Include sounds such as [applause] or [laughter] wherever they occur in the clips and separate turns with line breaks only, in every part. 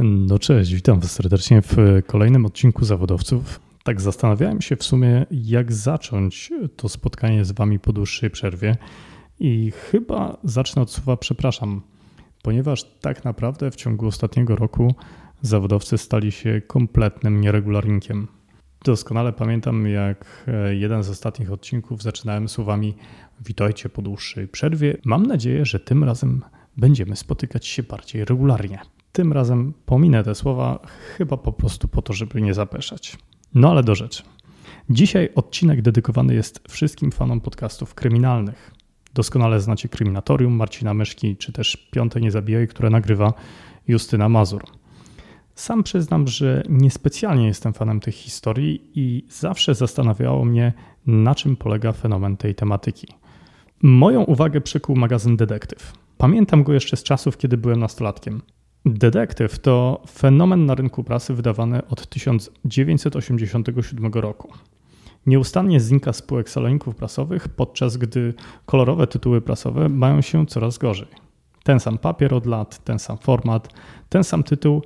No cześć, witam Was serdecznie w kolejnym odcinku Zawodowców. Tak zastanawiałem się w sumie, jak zacząć to spotkanie z Wami po dłuższej przerwie i chyba zacznę od słowa przepraszam, ponieważ tak naprawdę w ciągu ostatniego roku zawodowcy stali się kompletnym nieregularnikiem. Doskonale pamiętam, jak jeden z ostatnich odcinków zaczynałem słowami Witajcie po dłuższej przerwie. Mam nadzieję, że tym razem będziemy spotykać się bardziej regularnie. Tym razem pominę te słowa, chyba po prostu po to, żeby nie zapeszać. No ale do rzeczy. Dzisiaj odcinek dedykowany jest wszystkim fanom podcastów kryminalnych. Doskonale znacie Kryminatorium Marcina Myszki, czy też Piąte Nie Zabijaj, które nagrywa Justyna Mazur. Sam przyznam, że niespecjalnie jestem fanem tych historii i zawsze zastanawiało mnie, na czym polega fenomen tej tematyki. Moją uwagę przykuł magazyn Detektyw. Pamiętam go jeszcze z czasów, kiedy byłem nastolatkiem. Detektyw to fenomen na rynku prasy wydawany od 1987 roku. Nieustannie znika spółek saloników prasowych, podczas gdy kolorowe tytuły prasowe mają się coraz gorzej. Ten sam papier od lat, ten sam format, ten sam tytuł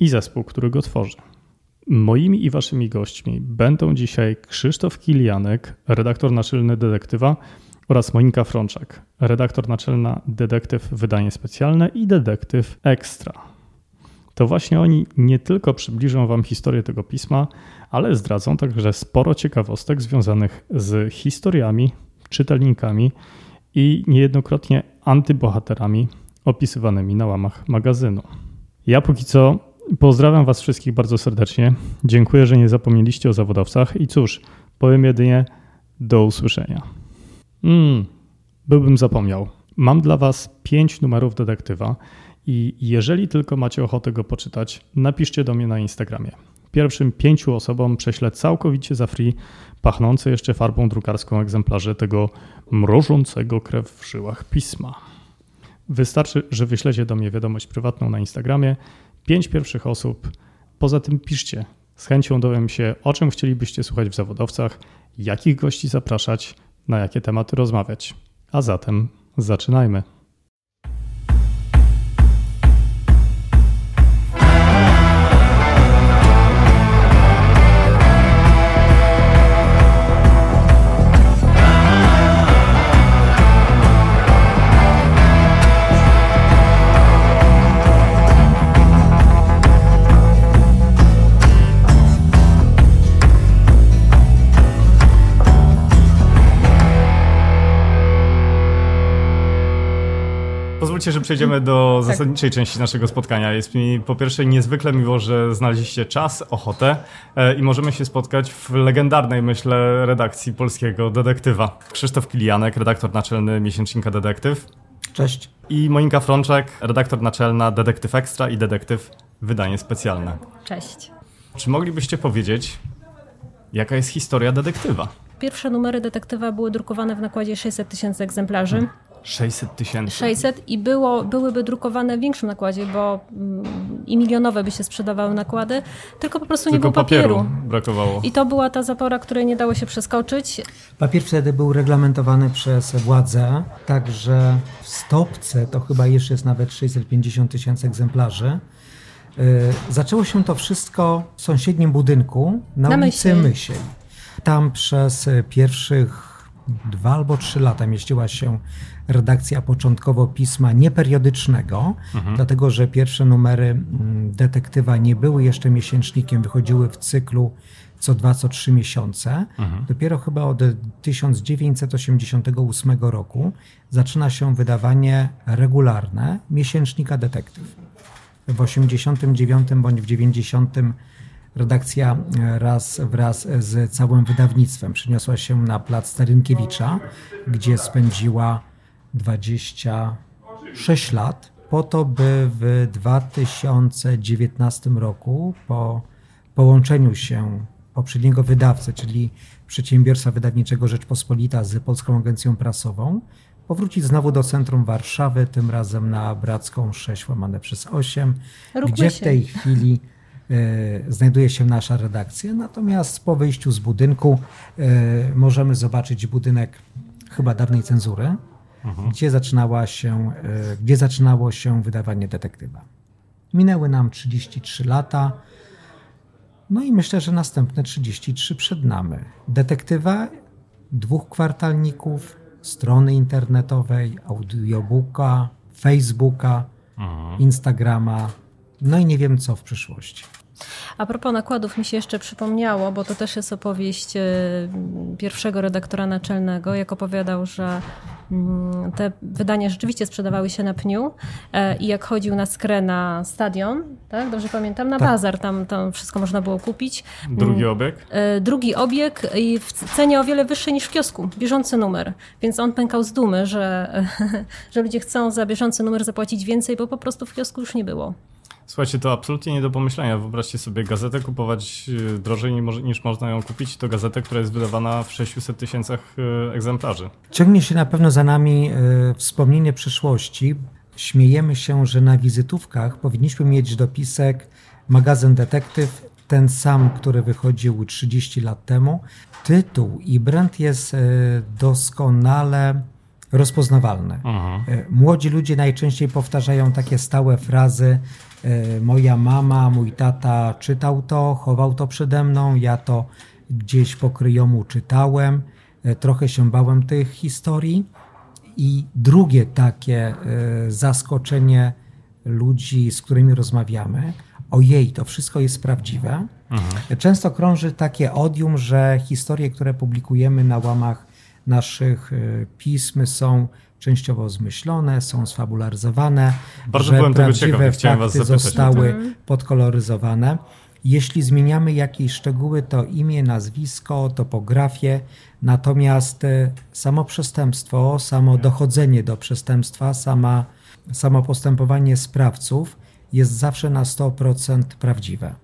i zespół, który go tworzy. Moimi i waszymi gośćmi będą dzisiaj Krzysztof Kilianek, redaktor naczelny detektywa oraz Monika Frączak, redaktor naczelna Detektyw Wydanie Specjalne i Detektyw Ekstra. To właśnie oni nie tylko przybliżą Wam historię tego pisma, ale zdradzą także sporo ciekawostek związanych z historiami, czytelnikami i niejednokrotnie antybohaterami opisywanymi na łamach magazynu. Ja póki co pozdrawiam Was wszystkich bardzo serdecznie. Dziękuję, że nie zapomnieliście o zawodowcach i cóż, powiem jedynie do usłyszenia. Mm, byłbym zapomniał. Mam dla Was pięć numerów detektywa i jeżeli tylko macie ochotę go poczytać, napiszcie do mnie na Instagramie. Pierwszym pięciu osobom prześlę całkowicie za free pachnące jeszcze farbą drukarską egzemplarze tego mrożącego krew w żyłach pisma. Wystarczy, że wyślecie do mnie wiadomość prywatną na Instagramie. Pięć pierwszych osób. Poza tym piszcie. Z chęcią dowiem się, o czym chcielibyście słuchać w zawodowcach, jakich gości zapraszać, na jakie tematy rozmawiać. A zatem zaczynajmy. Pozwólcie, że przejdziemy do tak. zasadniczej części naszego spotkania. Jest mi po pierwsze niezwykle miło, że znaleźliście czas, ochotę e, i możemy się spotkać w legendarnej, myślę, redakcji polskiego detektywa. Krzysztof Kilianek, redaktor naczelny miesięcznika Detektyw.
Cześć.
I Monika Frączek, redaktor naczelna Detektyw Ekstra i Detektyw Wydanie Specjalne.
Cześć.
Czy moglibyście powiedzieć, jaka jest historia detektywa?
Pierwsze numery detektywa były drukowane w nakładzie 600 tysięcy egzemplarzy. Hmm.
600 tysięcy.
600 i było, byłyby drukowane w większym nakładzie, bo mm, i milionowe by się sprzedawały nakłady, tylko po prostu tylko nie było papieru. papieru.
brakowało.
I to była ta zapora, której nie dało się przeskoczyć.
Papier wtedy był reglamentowany przez władze, także w stopce to chyba jeszcze jest nawet 650 tysięcy egzemplarzy. Yy, zaczęło się to wszystko w sąsiednim budynku na, na ulicy Myśl. Tam przez pierwszych dwa albo trzy lata mieściła się redakcja początkowo pisma nieperiodycznego, mhm. dlatego że pierwsze numery mm, detektywa nie były jeszcze miesięcznikiem, wychodziły w cyklu co dwa, co trzy miesiące. Mhm. Dopiero chyba od 1988 roku zaczyna się wydawanie regularne miesięcznika detektyw. W 89 bądź w 90 redakcja e, raz wraz z całym wydawnictwem przeniosła się na plac Starynkiewicza, gdzie spędziła 26 lat, po to, by w 2019 roku po połączeniu się poprzedniego wydawcy, czyli Przedsiębiorstwa Wydawniczego Rzeczpospolita z Polską Agencją Prasową, powrócić znowu do centrum Warszawy, tym razem na Bracką 6 łamane przez 8, Róbmy gdzie w tej chwili E, znajduje się nasza redakcja. Natomiast po wyjściu z budynku e, możemy zobaczyć budynek chyba dawnej cenzury, mhm. gdzie, zaczynała się, e, gdzie zaczynało się wydawanie detektywa. Minęły nam 33 lata. No i myślę, że następne 33 przed nami. Detektywa, dwóch kwartalników, strony internetowej, audiobooka, Facebooka, mhm. Instagrama, no i nie wiem co w przyszłości.
A propos nakładów mi się jeszcze przypomniało, bo to też jest opowieść e, pierwszego redaktora naczelnego, jak opowiadał, że mm, te wydania rzeczywiście sprzedawały się na pniu e, i jak chodził na skrę na stadion, tak, dobrze pamiętam, na tak. bazar, tam, tam wszystko można było kupić.
Drugi mm, obieg?
E, drugi obieg i w cenie o wiele wyższej niż w kiosku, bieżący numer. Więc on pękał z dumy, że, [laughs] że ludzie chcą za bieżący numer zapłacić więcej, bo po prostu w kiosku już nie było.
Słuchajcie, to absolutnie nie do pomyślenia. Wyobraźcie sobie gazetę kupować y, drożej niż można ją kupić. To gazetę, która jest wydawana w 600 tysiącach y, egzemplarzy.
Ciągnie się na pewno za nami y, wspomnienie przyszłości. Śmiejemy się, że na wizytówkach powinniśmy mieć dopisek magazyn detektyw, ten sam, który wychodził 30 lat temu. Tytuł i brand jest doskonale rozpoznawalny. Aha. Młodzi ludzie najczęściej powtarzają takie stałe frazy moja mama, mój tata czytał to, chował to przede mną, ja to gdzieś po kryjomu czytałem, e, trochę się bałem tych historii. I drugie takie e, zaskoczenie ludzi, z którymi rozmawiamy, ojej, to wszystko jest prawdziwe. Mhm. Często krąży takie odium, że historie, które publikujemy na łamach naszych pism są częściowo zmyślone, są sfabularyzowane, Bardzo że byłem prawdziwe fakty zostały mhm. podkoloryzowane. Jeśli zmieniamy jakieś szczegóły, to imię, nazwisko, topografię, natomiast e, samo przestępstwo, samo dochodzenie do przestępstwa, sama, samo postępowanie sprawców jest zawsze na 100% prawdziwe.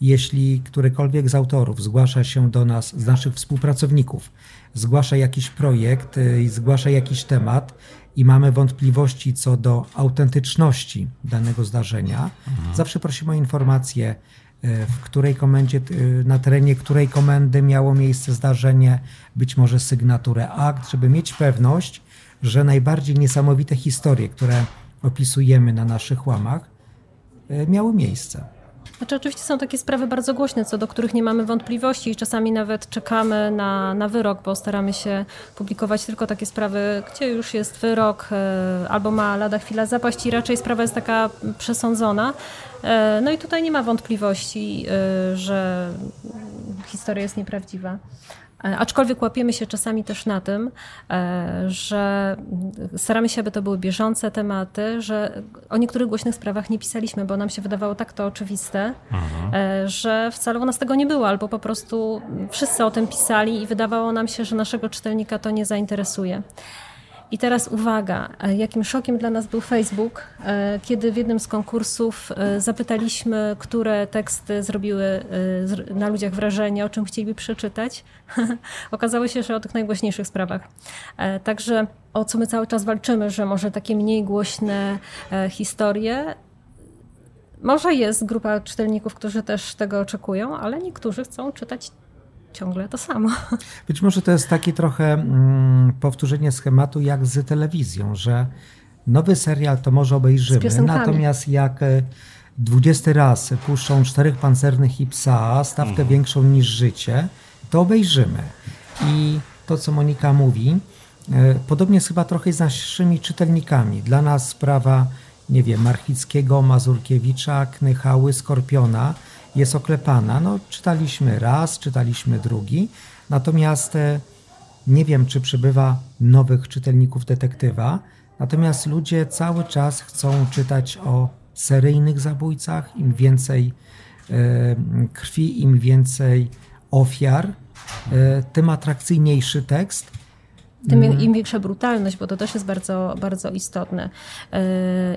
Jeśli którykolwiek z autorów zgłasza się do nas, z naszych współpracowników, zgłasza jakiś projekt y, zgłasza jakiś temat i mamy wątpliwości co do autentyczności danego zdarzenia, mhm. zawsze prosimy o informację, y, w której komendzie, y, na terenie której komendy miało miejsce zdarzenie, być może sygnaturę akt, żeby mieć pewność, że najbardziej niesamowite historie, które opisujemy na naszych łamach, miały miejsce.
Znaczy, oczywiście są takie sprawy bardzo głośne, co do których nie mamy wątpliwości i czasami nawet czekamy na, na wyrok, bo staramy się publikować tylko takie sprawy, gdzie już jest wyrok e, albo ma lada chwila zapaść i raczej sprawa jest taka przesądzona. E, no i tutaj nie ma wątpliwości, e, że historia jest nieprawdziwa. E, aczkolwiek łapiemy się czasami też na tym, e, że staramy się, aby to były bieżące tematy, że o niektórych głośnych sprawach nie pisaliśmy, bo nam się wydawało tak to oczywiste, mhm. E, że wcale u nas tego nie było, albo po prostu wszyscy o tym pisali i wydawało nam się, że naszego czytelnika to nie zainteresuje. I teraz uwaga, e, jakim szokiem dla nas był Facebook, e, kiedy w jednym z konkursów e, zapytaliśmy, które teksty zrobiły na ludziach wrażenie, o czym chcieliby przeczytać. [laughs] Okazało się, że o tych najgłośniejszych sprawach. Także o co my cały czas walczymy, że może takie mniej głośne historie może jest grupa czytelników, którzy też tego oczekują, ale niektórzy chcą czytać ciągle to samo. [laughs]
Być może to jest takie trochę mm, powtórzenie schematu jak z telewizją, że nowy serial to może obejrzymy, natomiast jak e, dwudziesty raz puszczą czterech pancernych i psa, stawkę mhm. większą niż życie, to obejrzymy. I to, co Monika mówi, e, podobnie jest chyba trochę z naszymi czytelnikami. Dla nas sprawa, nie wiem, Marchickiego, Mazurkiewicza, Knychały, Skorpiona – jest oklepana. No, czytaliśmy raz, czytaliśmy drugi, natomiast e, nie wiem, czy przybywa nowych czytelników detektywa, natomiast ludzie cały czas chcą czytać o seryjnych zabójcach, im więcej e, krwi, im więcej ofiar, e, tym atrakcyjniejszy tekst
tym mm. im większa brutalność, bo to też jest bardzo, bardzo istotne. E,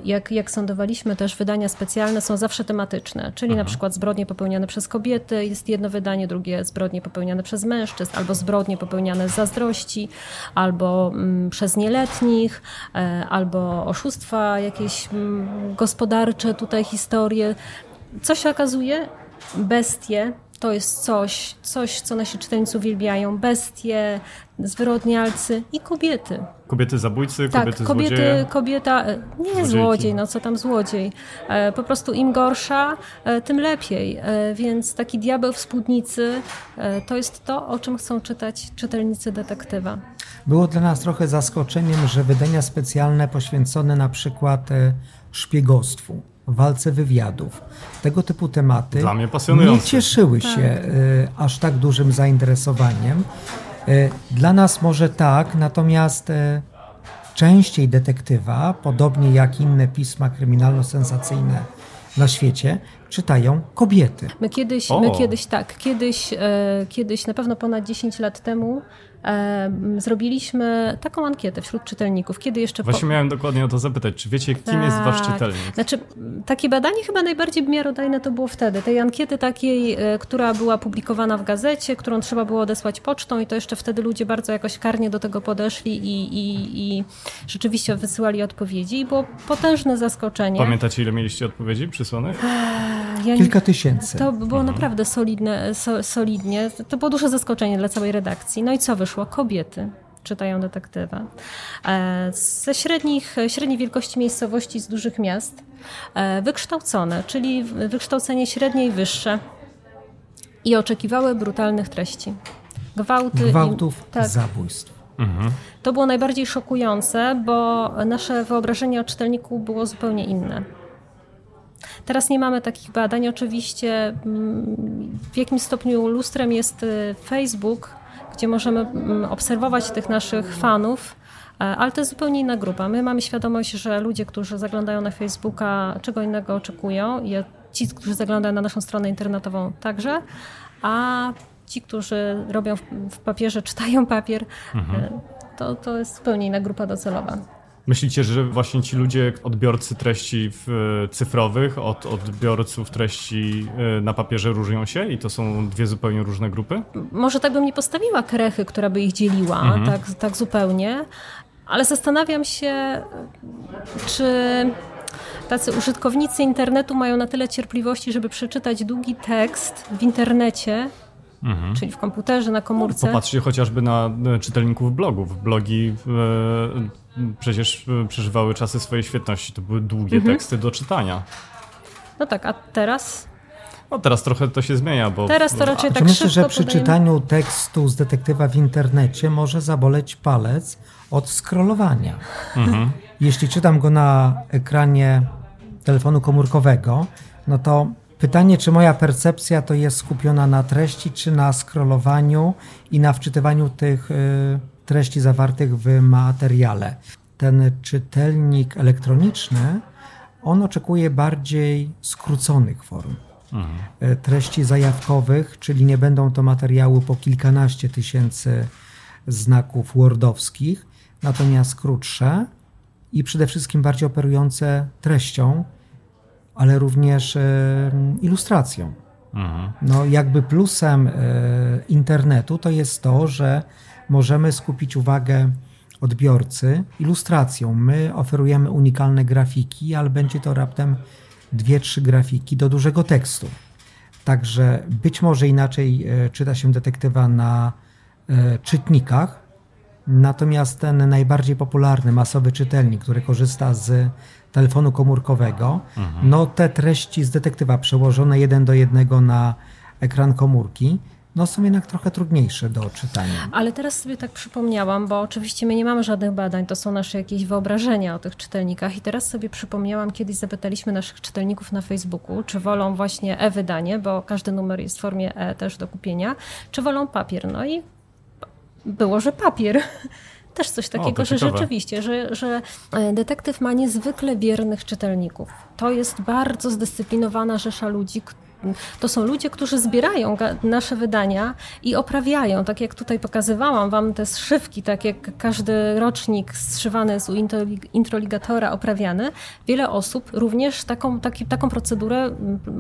jak, jak sądowaliśmy też, wydania specjalne są zawsze tematyczne, czyli Aha. na przykład zbrodnie popełniane przez kobiety, jest jedno wydanie, drugie zbrodnie popełniane przez mężczyzn, albo zbrodnie popełniane z zazdrości, albo mm, przez nieletnich, e, albo oszustwa jakieś mm, gospodarcze, tutaj historie. Co się okazuje? Bestie to jest coś, coś, co nasi czytelnicy uwielbiają. Bestie, zwyrodnialcy i kobiety.
Kobiety zabójcy,
tak,
kobiety
kobiety,
złodzieje.
kobieta, e, nie Złodziejki. złodziej, no co tam złodziej. E, po prostu im gorsza, e, tym lepiej. Więc taki diabeł w spódnicy to jest to, o czym chcą czytać czytelnicy detektywa.
Było dla nas trochę zaskoczeniem, że wydania specjalne poświęcone na przykład szpiegostwu, walce wywiadów, tego typu tematy nie cieszyły się tak. aż tak dużym zainteresowaniem. E, dla nas może tak, natomiast e, częściej detektywa, podobnie jak inne pisma kryminalno-sensacyjne na świecie, czytają kobiety.
My kiedyś, my kiedyś tak, kiedyś, e, kiedyś na pewno ponad 10 lat temu zrobiliśmy taką ankietę wśród czytelników. Kiedy jeszcze.
Właśnie po... miałem dokładnie o to zapytać. Czy wiecie, kim tak. jest wasz tak. czytelnik?
Znaczy, takie badanie chyba najbardziej miarodajne to było wtedy. Tej ankiety takiej, e, która była publikowana w gazecie, którą trzeba było odesłać pocztą, i to jeszcze wtedy ludzie bardzo jakoś karnie do tego podeszli i, i, i rzeczywiście wysyłali odpowiedzi. I było potężne zaskoczenie.
Pamiętacie, ile mieliście odpowiedzi przysłanych?
Ja Kilka tysięcy.
To było mhm. naprawdę solidne, so, solidnie. To było duże zaskoczenie dla całej redakcji. No i co wyszło? Kobiety czytają detektywa. E, ze średnich, średniej wielkości miejscowości z dużych miast, e, wykształcone, czyli wykształcenie średnie i wyższe i oczekiwały brutalnych treści.
Gwałty Gwałtów, i, tak, zabójstw.
Mhm. To było najbardziej szokujące, bo nasze wyobrażenie o czytelniku było zupełnie inne. Teraz nie mamy takich badań. Oczywiście mm, w jakim stopniu lustrem jest y, Facebook, gdzie możemy mm, obserwować tych naszych fanów, e, ale to jest zupełnie inna grupa. My mamy świadomość, że ludzie, którzy zaglądają na Facebooka, czego innego oczekują i ci, którzy zaglądają na naszą stronę internetową także, a ci, którzy robią w papierze, czytają papier, mhm. E, to, to jest zupełnie inna grupa docelowa.
Myślicie, że właśnie ci ludzie, odbiorcy treści e, cyfrowych od odbiorców treści e, na papierze różnią się i to są dwie zupełnie różne grupy?
Może tak bym nie postawiła krechy, która by ich dzieliła, mhm. tak, tak zupełnie, ale zastanawiam się, czy tacy użytkownicy internetu mają na tyle cierpliwości, żeby przeczytać długi tekst w internecie, Mhm. czyli w komputerze, na komórce.
Popatrzcie chociażby na e, czytelników blogów. Blogi przecież e, przeżywały czasy swojej świetności. To były długie mhm. teksty do czytania.
No tak, a teraz?
No teraz trochę to się zmienia, bo...
Teraz to raczej tak
Myślę, że przy podajemy... czytaniu tekstu z detektywa w internecie może zaboleć palec od scrollowania. Mhm. Jeśli czytam go na ekranie telefonu komórkowego, no to pytanie, czy moja percepcja to jest skupiona na treści, czy na scrollowaniu i na wczytywaniu tych... Yy, treści zawartych w materiale. Ten czytelnik elektroniczny, on oczekuje bardziej skróconych form. Mhm. E, treści zajawkowych, czyli nie będą to materiały po kilkanaście tysięcy znaków wordowskich, natomiast krótsze i przede wszystkim bardziej operujące treścią, ale również e, ilustracją. Mhm. No, jakby plusem e, internetu to jest to, że możemy skupić uwagę odbiorcy ilustracją. My oferujemy unikalne grafiki, ale będzie to raptem dwie, trzy grafiki do dużego tekstu. Także być może inaczej e, czyta się detektywa na czytnikach, natomiast ten najbardziej popularny, masowy czytelnik, który korzysta z telefonu komórkowego, mhm. no te treści z detektywa przełożone jeden do jednego na ekran komórki no są jednak trochę trudniejsze do czytania.
Ale teraz sobie tak przypomniałam, bo oczywiście my nie mamy żadnych badań, to są nasze jakieś wyobrażenia o tych czytelnikach i teraz sobie przypomniałam, kiedyś zapytaliśmy naszych czytelników na Facebooku, czy wolą właśnie e-wydanie, bo każdy numer jest w formie e też do kupienia, czy wolą papier. No i było, że papier też coś takiego, o, że rzeczywiście, że, że e, detektyw ma niezwykle wiernych czytelników. To jest bardzo zdyscyplinowana rzesza ludzi, to są ludzie, którzy zbierają nasze wydania i oprawiają, tak jak tutaj pokazywałam wam te zszywki, tak jak każdy rocznik zszywany jest u introligatora oprawiany. Wiele osób również taką, taki, taką procedurę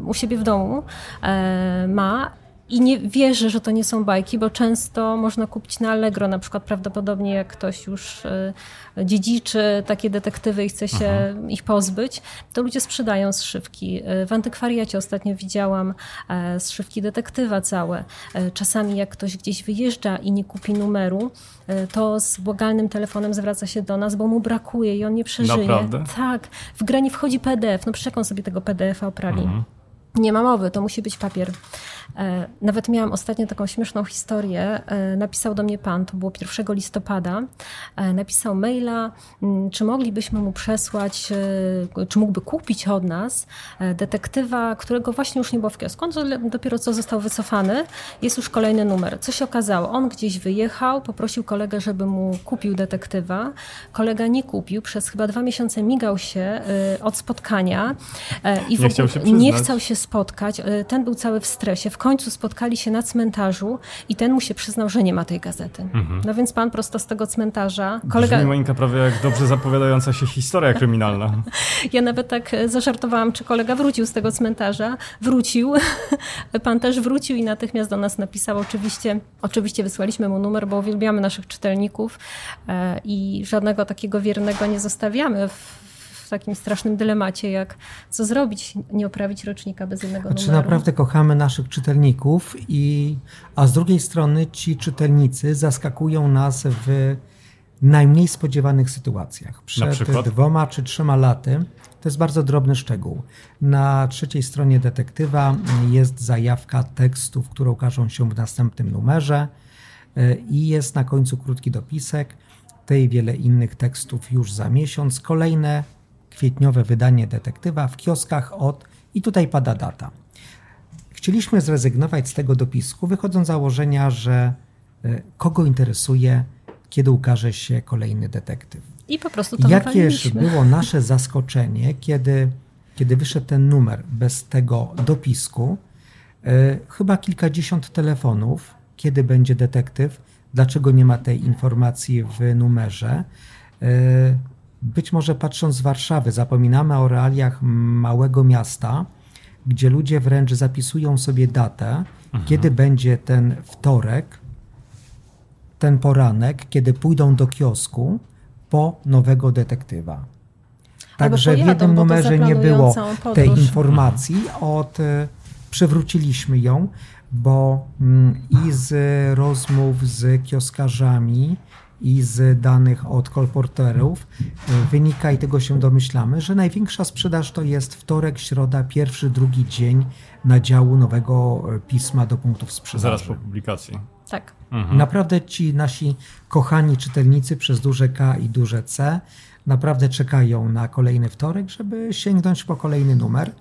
u siebie w domu e, ma i nie wierzę, że to nie są bajki, bo często można kupić na Allegro, na przykład prawdopodobnie jak ktoś już e, dziedziczy takie detektywy i chce się mhm. ich pozbyć, to ludzie sprzedają zszywki. E, w antykwariacie ostatnio widziałam e, zszywki detektywa całe. Czasami jak ktoś gdzieś wyjeżdża i nie kupi numeru, to z błagalnym telefonem zwraca się do nas, bo mu brakuje i on nie przeżyje.
Naprawdę?
Tak. W grę nie wchodzi PDF. No przecież jak on sobie tego PDF-a oprali? Mhm. Nie ma mowy, to musi być papier. E, nawet miałam ostatnio taką śmieszną historię. E, napisał do mnie pan, to było 1 listopada, e, napisał maila, czy moglibyśmy mu przesłać, czy mógłby kupić od nas detektywa, którego właśnie już nie było w kiosku. On dopiero co został wycofany, jest już kolejny numer. Co się okazało? On gdzieś wyjechał, poprosił kolegę, żeby mu kupił detektywa. Kolega nie kupił, przez chyba dwa miesiące migał się od spotkania
i nie, chciał się
nie chciał się spotkać. Ten był cały w stresie. W końcu spotkali się na cmentarzu i ten mu się przyznał, że nie ma tej gazety. Mhm. No więc pan prosto z tego cmentarza...
Kolega... Brzmi Monika prawie jak dobrze zapowiadająca się historia kryminalna. [laughs]
ja nawet tak zażartowałam, czy kolega wrócił z tego cmentarza. Wrócił. [laughs] pan też wrócił i natychmiast do nas napisał. Oczywiście, oczywiście wysłaliśmy mu numer, bo uwielbiamy naszych czytelników e, i żadnego takiego wiernego nie zostawiamy w w takim strasznym dylemacie, jak co zrobić, nie oprawić rocznika bez jednego
znaczy,
numeru.
naprawdę kochamy naszych czytelników, i, a z drugiej strony ci czytelnicy zaskakują nas w najmniej spodziewanych sytuacjach. Przed dwoma czy trzema laty to jest bardzo drobny szczegół. Na trzeciej stronie detektywa jest zajawka tekstów, które ukażą się w następnym numerze i jest na końcu krótki dopisek. Tej wiele innych tekstów już za miesiąc. Kolejne kwietniowe wydanie detektywa w kioskach od i tutaj pada data. Chcieliśmy zrezygnować z tego dopisku, wychodząc z założenia, że e, kogo interesuje, kiedy ukaże się kolejny detektyw.
I po prostu to
Jakież było nasze zaskoczenie, kiedy, kiedy wyszedł ten numer bez tego dopisku. E, chyba kilkadziesiąt telefonów, kiedy będzie detektyw, dlaczego nie ma tej informacji w numerze. E, być może patrząc z Warszawy, zapominamy o realiach małego miasta, gdzie ludzie wręcz zapisują sobie datę, mhm. kiedy będzie ten wtorek, ten poranek, kiedy pójdą do kiosku po nowego detektywa. Także w jednym numerze nie było tej informacji, od, e, przywróciliśmy ją, bo mm, i z rozmów z kioskarzami, i z danych od kolporterów wynika i tego się domyślamy, że największa sprzedaż to jest wtorek, środa, pierwszy, drugi dzień nadziału nowego pisma do punktów sprzedaży.
Zaraz po publikacji.
Tak.
Mhm. Naprawdę ci nasi kochani czytelnicy przez duże K i duże C naprawdę czekają na kolejny wtorek, żeby sięgnąć po kolejny numer.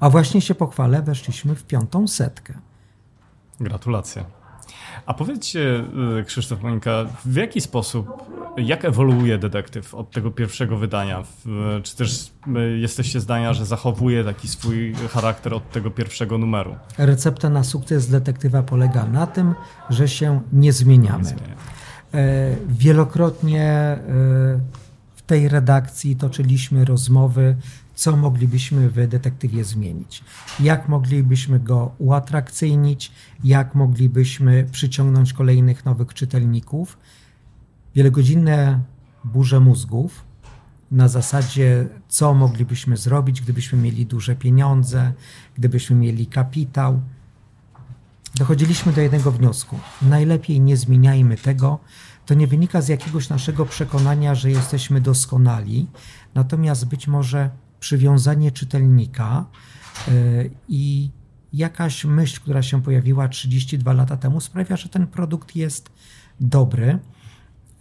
A właśnie się pochwalę, weszliśmy w piątą setkę.
Gratulacje. A powiedzcie, y, Krzysztof Monika, w jaki sposób, jak ewoluuje detektyw od tego pierwszego wydania? Czy też y, jesteście zdania, że zachowuje taki swój charakter od tego pierwszego numeru?
Recepta na sukces detektywa polega na tym, że się nie zmieniamy. Nie. E, wielokrotnie e, w tej redakcji toczyliśmy rozmowy co moglibyśmy w detektywie zmienić, jak moglibyśmy go uatrakcyjnić, jak moglibyśmy przyciągnąć kolejnych nowych czytelników. Wielogodzinne burze mózgów na zasadzie, co moglibyśmy zrobić, gdybyśmy mieli duże pieniądze, gdybyśmy mieli kapitał. Dochodziliśmy do jednego wniosku. Najlepiej nie zmieniajmy tego. To nie wynika z jakiegoś naszego przekonania, że jesteśmy doskonali, natomiast być może przywiązanie czytelnika e, i jakaś myśl, która się pojawiła 32 lata temu, sprawia, że ten produkt jest dobry.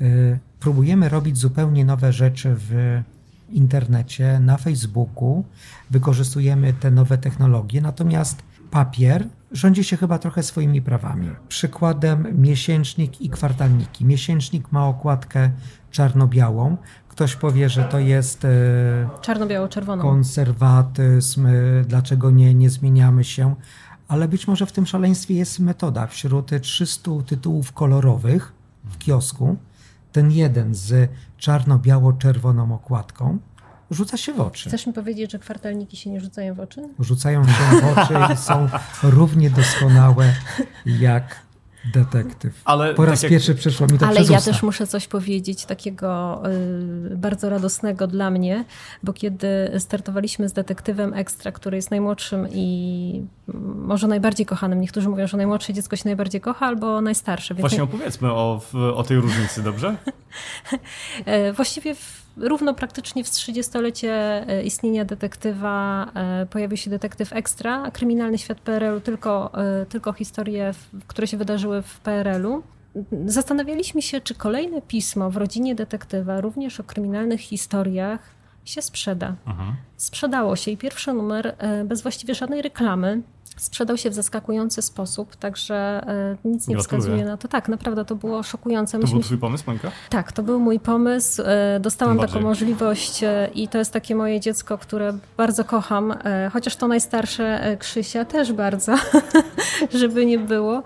E, próbujemy robić zupełnie nowe rzeczy w internecie, na Facebooku, wykorzystujemy te nowe technologie, natomiast papier rządzi się chyba trochę swoimi prawami. Przykładem miesięcznik i kwartalniki. Miesięcznik ma okładkę czarno-białą, ktoś powie, że to jest e,
czarno-biało-czerwoną
konserwatyzm, e, dlaczego nie, nie zmieniamy się, ale być może w tym szaleństwie jest metoda. Wśród 300 tytułów kolorowych w kiosku, ten jeden z czarno-biało-czerwoną okładką rzuca się w oczy.
Chcesz mi powiedzieć, że kwartalniki się nie rzucają w oczy?
Rzucają się w oczy i są równie doskonałe jak detektyw. Ale po raz tak pierwszy jak... przeszło mi to
Ale
ja
usta. też muszę coś powiedzieć takiego y, bardzo radosnego dla mnie, bo kiedy startowaliśmy z detektywem Ekstra, który jest najmłodszym i może najbardziej kochanym, niektórzy mówią, że najmłodsze dziecko się najbardziej kocha albo najstarsze.
Właśnie nie... opowiedzmy o, o tej różnicy, dobrze? [laughs]
E, właściwie w, równo praktycznie w 30-lecie e, istnienia detektywa e, pojawił się detektyw Ekstra, kryminalny świat PRL-u, tylko, tylko historie, które się wydarzyły w PRL-u. Zastanawialiśmy się, czy kolejne pismo w rodzinie detektywa, również o kryminalnych historiach, się sprzeda. Aha. Sprzedało się i pierwszy numer bez właściwie żadnej reklamy sprzedał się w zaskakujący sposób, także e, nic nie Gratuluję. wskazuje na to. Tak, naprawdę to było szokujące.
To Myśmy... był twój pomysł, Monika?
Tak, to był mój pomysł. E, dostałam taką możliwość e, i to jest takie moje dziecko, które bardzo kocham, chociaż to najstarsze Krzysia też bardzo, [laughs] żeby nie było.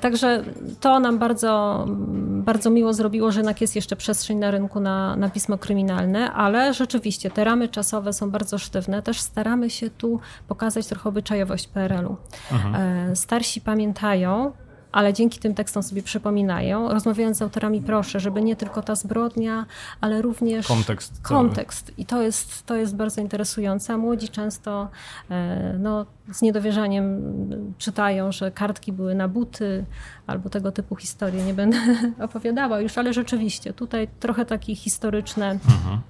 Także to nam bardzo, bardzo miło zrobiło, że jednak jest jeszcze przestrzeń na rynku na, na pismo kryminalne, ale rzeczywiście te ramy czasowe są bardzo sztywne. Też staramy się tu pokazać trochę obyczajowości obyczajowość PRL-u. Mhm. E, starsi pamiętają, ale dzięki tym tekstom sobie przypominają. Rozmawiając z autorami proszę, żeby nie tylko ta zbrodnia, ale również
kontekst.
kontekst. I to jest, to jest bardzo interesujące. A młodzi często e, no, z niedowierzaniem czytają, że kartki były na buty albo tego typu historie. Nie będę [laughs] opowiadała już, ale rzeczywiście tutaj trochę takie historyczne, mhm.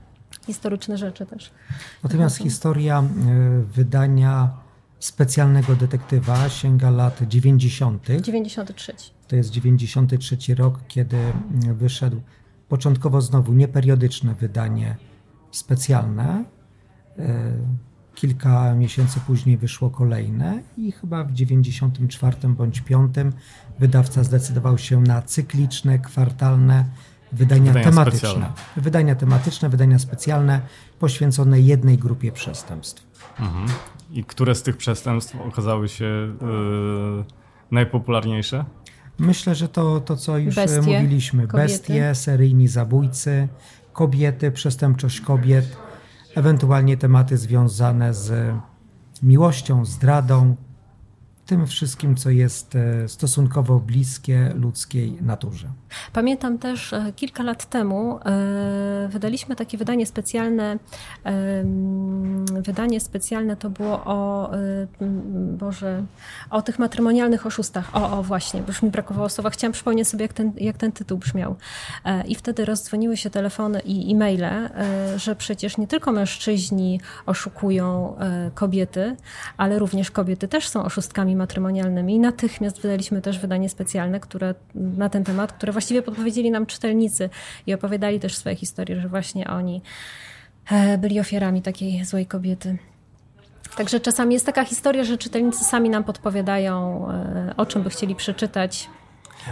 historyczne rzeczy też.
Natomiast historia e, wydania specjalnego detektywa sięga lat 90.
93.
To jest 93 rok, kiedy wyszedł początkowo znowu nieperiodyczne wydanie specjalne. E, kilka miesięcy później wyszło kolejne i chyba w 94 bądź 5 wydawca zdecydował się na cykliczne, kwartalne wydania, wydania tematyczne. Specjalne. Wydania tematyczne, wydania specjalne poświęcone jednej grupie przestępstw. Mhm.
I które z tych przestępstw okazały się yy, najpopularniejsze?
Myślę, że to, to co już Bestie, mówiliśmy. Kobiety. Bestie, seryjni zabójcy, kobiety, przestępczość kobiet, ewentualnie tematy związane z miłością, zdradą, tym wszystkim, co jest e, stosunkowo bliskie ludzkiej naturze.
Pamiętam też e, kilka lat temu e, wydaliśmy takie wydanie specjalne. Wydanie specjalne to było o Boże, o tych matrymonialnych oszustach. O, o właśnie, bo już mi brakowało słowa. Chciałam przypomnieć sobie, jak ten, jak ten tytuł brzmiał. I wtedy rozdzwoniły się telefony i e-maile, że przecież nie tylko mężczyźni oszukują kobiety, ale również kobiety też są oszustkami matrymonialnymi. Natychmiast wydaliśmy też wydanie specjalne, które na ten temat, które właściwie podpowiedzieli nam czytelnicy i opowiadali też swoje historie, że właśnie oni e, byli ofiarami takiej złej kobiety. Także czasami jest taka historia, że czytelnicy sami nam podpowiadają, e, o czym by chcieli przeczytać.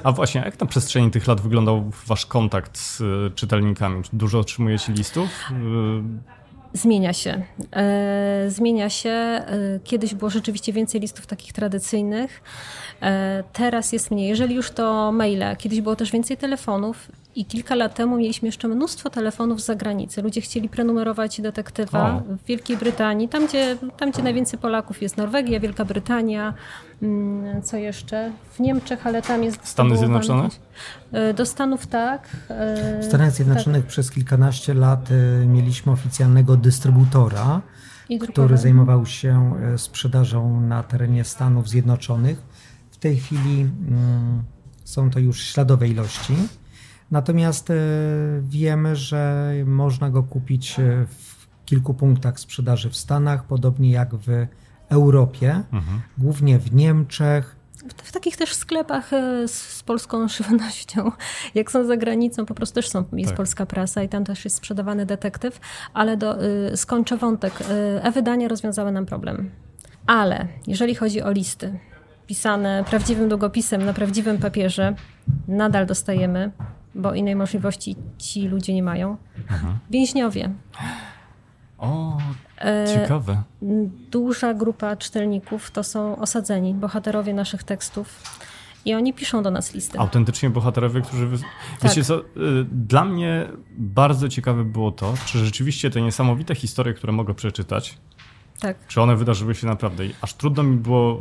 A właśnie, jak na przestrzeni tych lat wyglądał wasz kontakt z e, czytelnikami? Dużo otrzymujecie listów?
Zmienia się. E, zmienia się. E, kiedyś było rzeczywiście więcej listów takich tradycyjnych. E, teraz jest mniej. Jeżeli już to maile, kiedyś było też więcej telefonów i kilka lat temu mieliśmy jeszcze mnóstwo telefonów z zagranicy. Ludzie chcieli prenumerować detektywa o. w Wielkiej Brytanii, tam gdzie, tam gdzie najwięcej Polaków jest Norwegia, Wielka Brytania, co jeszcze? W Niemczech, ale tam jest...
Stany Zjednoczone?
E, do Stanów tak.
E, w Stanach Zjednoczonych tak. przez kilkanaście lat e, mieliśmy oficjalnego dystrybutora, który zajmował się sprzedażą na terenie Stanów Zjednoczonych. W tej chwili mm, są to już śladowe ilości. Natomiast wiemy, że można go kupić w kilku punktach sprzedaży w Stanach, podobnie jak w Europie, mhm. głównie w Niemczech,
w takich też sklepach e, z polską [laughs] żywnością, jak są za granicą, po prostu też są, jest tak. polska prasa i tam też jest sprzedawany detektyw, ale do, y, skończę wątek. Y, e-wydania rozwiązały nam problem. Ale jeżeli chodzi o listy pisane prawdziwym długopisem na prawdziwym papierze, nadal dostajemy, bo innej możliwości ci ludzie nie mają. Aha. Więźniowie.
O, ciekawe.
Duża grupa czytelników to są osadzeni, bohaterowie naszych tekstów. i oni piszą do nas listy.
Autentycznie bohaterowie, którzy... Wy...
Tak.
Wiecie co, y, dla mnie bardzo ciekawe było to, czy rzeczywiście te niesamowite historie, które mogę przeczytać,
Tak.
czy one wydarzyły się naprawdę. Aż trudno mi było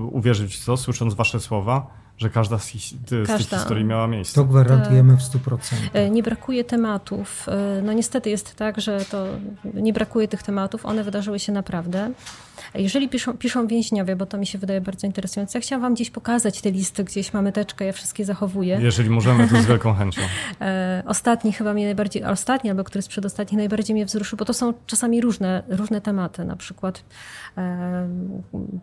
y, uwierzyć w to, słysząc wasze słowa, że każda z, his- z tych
Każda.
historii miała miejsce.
To gwarantujemy w 100%.
E, Nie brakuje tematów. E, No niestety jest tak, że to nie brakuje tych tematów. One wydarzyły się naprawdę. Jeżeli piszą, piszą więźniowie, bo to mi się wydaje bardzo interesujące, ja chciałam wam gdzieś pokazać te listy, gdzieś mamy teczkę, ja wszystkie zachowuję.
Jeżeli możemy, to z wielką chęcią. [laughs]
E, Ostatni chyba mnie najbardziej, ostatni albo który z przedostatnich najbardziej mnie wzruszył, bo to są czasami różne, różne tematy. Na przykład e,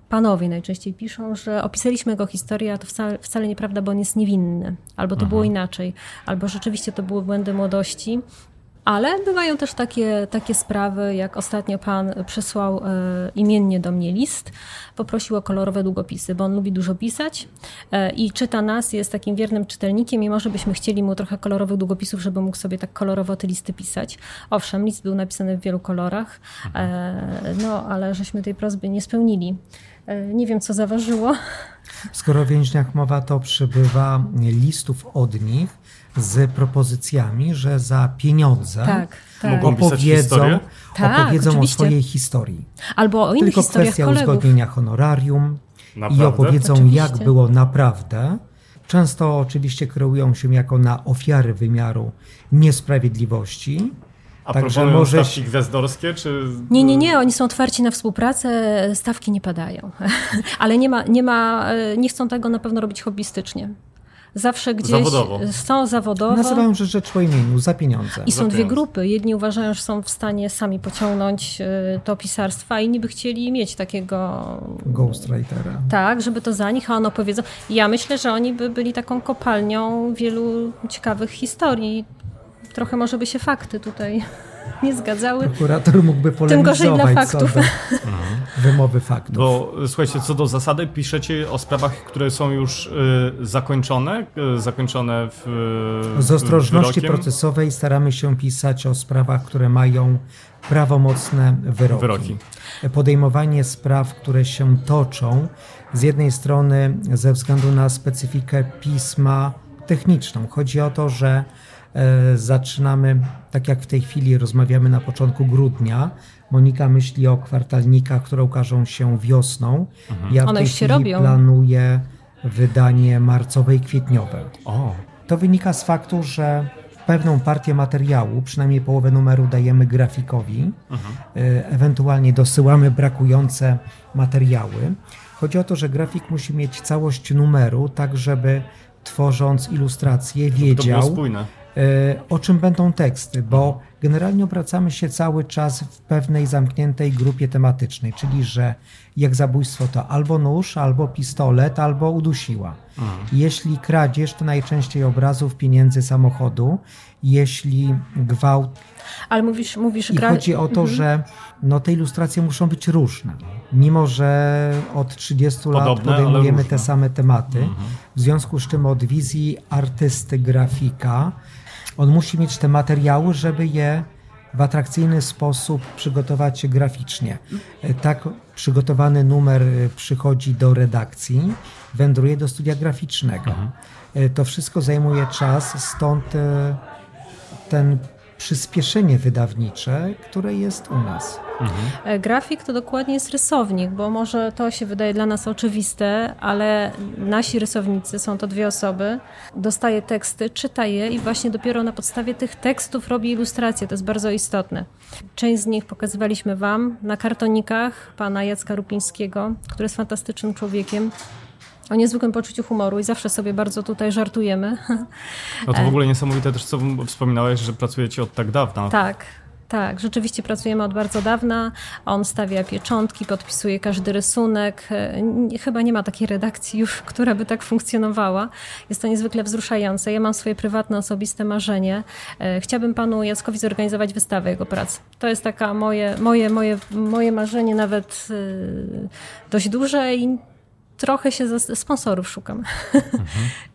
panowie najczęściej piszą, że opisaliśmy jego historię, a to wcale, wcale nieprawda, bo on jest niewinny. Albo to było inaczej, albo rzeczywiście to były błędy młodości. Ale bywają też takie, takie sprawy, jak ostatnio pan przesłał e, imiennie do mnie list, poprosił o kolorowe długopisy, bo on lubi dużo pisać e, i czyta nas, jest takim wiernym czytelnikiem i może byśmy chcieli mu trochę kolorowych długopisów, żeby mógł sobie tak kolorowo te listy pisać. Owszem, list był napisany w wielu kolorach, e, no ale żeśmy tej prośby nie spełnili. Nie wiem, co zaważyło.
Skoro o więźniach mowa, to przybywa listów od nich z propozycjami, że za pieniądze
Tak, tak.
Opowiedzą?
Tak,
opowiedzą o
oczywiście.
swojej historii.
Albo o innych
Tylko
historiach
kwestia
kolegów.
uzgodnienia honorarium i
Naprawdę?
opowiedzą,
Oczywiście.
jak było naprawdę. Często oczywiście kreują się jako na ofiary wymiaru niesprawiedliwości.
A
Także może
stawki gwiazdorskie, czy...
Nie, nie, nie, oni są otwarci na współpracę, stawki nie padają. [laughs] Ale nie ma, nie ma, e, nie chcą tego na pewno robić hobbystycznie. Zawsze gdzieś
Zawodowo.
są zawodowo.
Nazywają rzecz rzecz po imieniu, za pieniądze.
I są
Za
dwie
pieniądze.
grupy. Jedni uważają, że są w stanie sami pociągnąć e, to pisarstwo, a inni by chcieli mieć takiego
Ghostwritera.
tak, żeby to za nich, a on opowiedzą. Ja myślę, że oni by byli taką kopalnią wielu ciekawych historii. Trochę może by się fakty tutaj nie zgadzały.
Prokurator mógłby
Tym gorzej dla
polemizować
faktów.
do wymowy faktów.
Bo słuchajcie, co do zasady, piszecie o sprawach, które są już y, zakończone, y, zakończone w.
Z ostrożności
wyrokiem?
procesowej staramy się pisać o sprawach, które mają prawomocne wyroki.
Wyroki.
Podejmowanie spraw, które się toczą, z jednej strony ze względu na specyfikę pisma techniczną. Chodzi o to, że zaczynamy, tak jak w tej chwili rozmawiamy na początku grudnia. Monika myśli o kwartalnikach, które ukażą się wiosną. Ja w
One
tej
już się
chwili
robią.
planuję wydanie marcowe i kwietniowe.
O,
To wynika z faktu, że pewną partię materiału, przynajmniej połowę numeru dajemy grafikowi, e, ewentualnie dosyłamy brakujące materiały. Chodzi o to, że grafik musi mieć całość numeru, tak żeby tworząc ilustrację
to było
wiedział, e, o czym będą teksty, bo generalnie obracamy się cały czas w pewnej zamkniętej grupie tematycznej, czyli że jak zabójstwo to albo nóż, albo pistolet, albo udusiła. Jeśli kradzież, to najczęściej obrazów, pieniędzy, samochodu. Jeśli gwałt,
Ale mówisz, mówisz
i
gra...
chodzi o to, że no, te ilustracje muszą być różne. Mimo, że od 30 lat
Podobne, ale
podejmujemy te same tematy, w związku z czym od wizji artysty, grafika, on musi mieć te materiały, żeby je w atrakcyjny sposób przygotować graficznie. E, Tak przygotowany numer e, przychodzi do redakcji, wędruje do studia graficznego. E, To wszystko zajmuje czas, stąd ten przyspieszenie wydawnicze, które jest u nas.
E, Grafik to dokładnie jest rysownik, bo może to się wydaje dla nas oczywiste, ale nasi rysownicy, są to dwie osoby, dostaje teksty, czyta je i właśnie dopiero na podstawie tych tekstów robi ilustracje. To jest bardzo istotne. Część z nich pokazywaliśmy Wam na kartonikach pana Jacka Rupińskiego, który jest fantastycznym człowiekiem. O niezwykłym poczuciu humoru i zawsze sobie bardzo tutaj żartujemy.
No
E.
to w ogóle niesamowite też, co wspominałeś, że pracujecie od tak dawna.
Tak. Tak, rzeczywiście pracujemy od bardzo dawna. On stawia pieczątki, podpisuje każdy rysunek. E, Chyba nie ma takiej redakcji już, [laughs] która by tak funkcjonowała. Jest to niezwykle wzruszające. Ja mam swoje prywatne, osobiste marzenie. E, Chciałabym panu Jackowi zorganizować wystawę jego prac. To jest taka moje, moje, moje, moje marzenie, nawet e, dość duże i trochę się zas- sponsorów szukam. [laughs]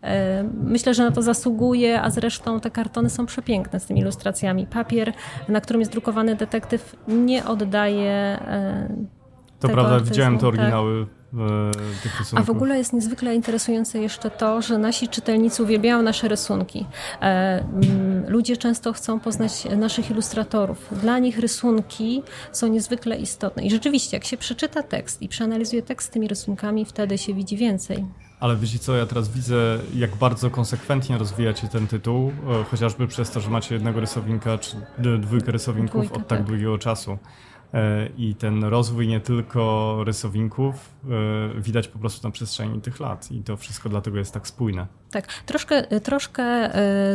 E, Myślę, że na to zasługuje, a zresztą te kartony są przepiękne z tymi ilustracjami. Papier, na którym jest drukowany detektyw, nie oddaje. e,
To prawda,
artyzmu,
widziałem te
tak.
Tych rysunków.
A w ogóle jest niezwykle interesujące jeszcze to, że nasi czytelnicy uwielbiają nasze rysunki. Ludzie często chcą poznać naszych ilustratorów. Dla nich rysunki są niezwykle istotne. I rzeczywiście, jak się przeczyta tekst i przeanalizuje tekst z tymi rysunkami, wtedy się widzi więcej.
Ale wiecie co, ja teraz widzę, jak bardzo konsekwentnie rozwijacie ten tytuł, e, chociażby przez to, że macie jednego rysownika, czy dwójkę rysowników Dwójka, od tak, tak długiego czasu. E, I ten rozwój nie tylko rysowników e, widać po prostu na przestrzeni tych lat i to wszystko dlatego jest tak spójne.
Tak, troszkę, troszkę,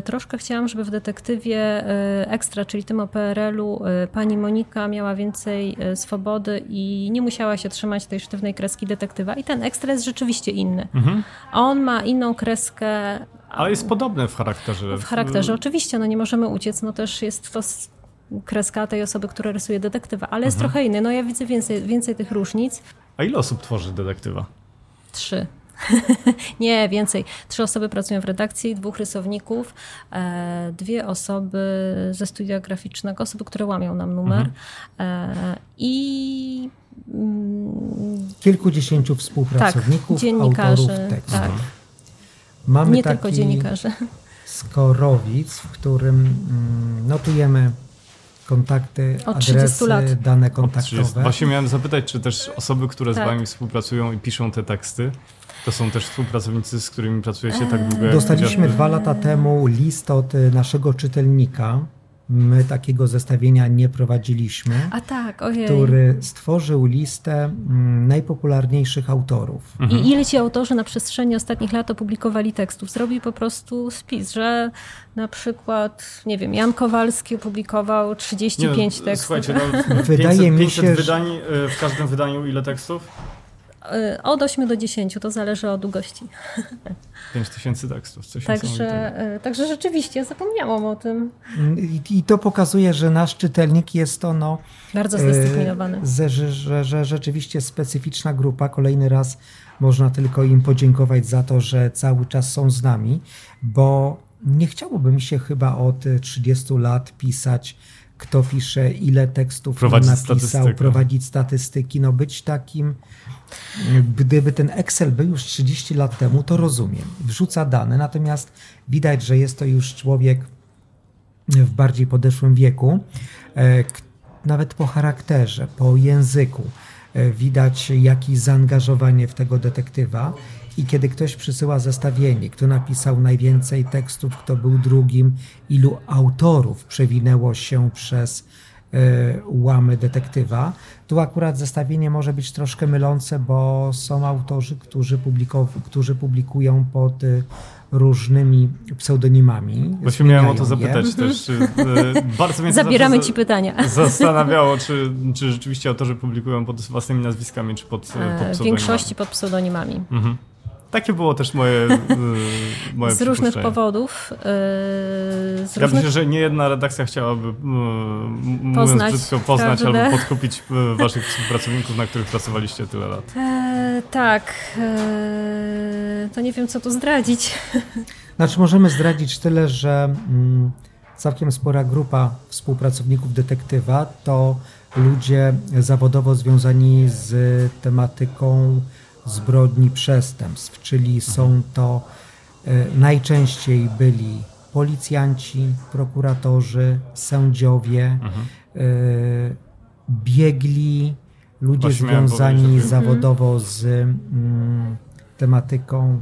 troszkę chciałam, żeby w detektywie ekstra, czyli tym o PRL-u, pani Monika miała więcej swobody i nie musiała się trzymać tej sztywnej kreski detektywa. I ten ekstra jest rzeczywiście inny. Mhm. On ma inną kreskę.
Ale jest podobny w charakterze.
W charakterze, oczywiście, no nie możemy uciec, no też jest to kreska tej osoby, która rysuje detektywa, ale jest mhm. trochę inny. No ja widzę więcej, więcej tych różnic.
A ile osób tworzy detektywa?
Trzy. [laughs] nie, więcej. Trzy osoby pracują w redakcji, dwóch rysowników, e, dwie osoby ze studia graficznego, osoby, które łamią nam numer mhm. e, i
mm, kilkudziesięciu współpracowników, tak, dziennikarzy, autorów tekstu. Tak.
Mamy nie tylko dziennikarzy.
Skorowic, w którym mm, notujemy kontakty, Od adresy, lat. dane kontaktowe.
Właśnie miałem zapytać, czy też osoby, które tak. z Wami współpracują i piszą te teksty, to są też współpracownicy, z którymi pracujecie tak długo?
Dostaliśmy dwa lata temu list od naszego czytelnika, My takiego zestawienia nie prowadziliśmy.
A tak, ojej.
Który stworzył listę mm, najpopularniejszych autorów.
Mhm. I ile ci autorzy na przestrzeni ostatnich lat opublikowali tekstów? Zrobił po prostu spis, że na przykład, nie wiem, Jan Kowalski opublikował 35 nie, tekstów.
Słuchajcie, no, [laughs] Wydaje 500, mi się, 500 wydań, e, w każdym wydaniu ile tekstów?
Y, od 8 do 10, to zależy od długości. [laughs]
5 tysięcy tekstów, coś
także, y, także rzeczywiście zapomniałam o tym.
I, I, to pokazuje, że nasz czytelnik jest to no,
bardzo zdyscyplinowany.
Że, że, że, że rzeczywiście specyficzna grupa. Kolejny raz można tylko im podziękować za to, że cały czas są z nami, bo nie chciałoby mi się chyba od 30 lat pisać kto pisze, ile tekstów prowadzić napisał, statystykę. prowadzić statystyki, no być takim Gdyby ten Excel był już 30 lat temu, to rozumiem. Wrzuca dane, natomiast widać, że jest to już człowiek w bardziej podeszłym wieku, e, nawet po charakterze, po języku. E, widać jakieś zaangażowanie w tego detektywa. I kiedy ktoś przysyła zestawienie, kto napisał najwięcej tekstów, kto był drugim, ilu autorów przewinęło się przez E, łamy detektywa. Tu akurat zestawienie może być troszkę mylące, bo są autorzy, którzy, którzy publikują pod e, różnymi pseudonimami.
Właśnie miałem o to zapytać je. też. E,
bardzo mnie Zabieramy ci pytania.
Zastanawiało, czy, czy rzeczywiście autorzy publikują pod własnymi nazwiskami, czy pod, pod pseudonimami.
W większości pod pseudonimami. Mhm.
Takie było też moje, y, moje
Z różnych powodów. Y,
z ja różnych... myślę, że nie jedna redakcja chciałaby, y, poznać, brzydko, poznać prawdę? albo podkupić waszych współpracowników, na których pracowaliście tyle lat.
E, tak. E, to nie wiem, co tu zdradzić. [laughs]
Znaczy, możemy zdradzić tyle, że mm, całkiem spora grupa współpracowników detektywa to ludzie zawodowo związani z tematyką zbrodni przestępstw, czyli są to e, najczęściej byli policjanci, prokuratorzy, sędziowie, mhm. E, biegli, ludzie Właśnie związani zawodowo z mm, tematyką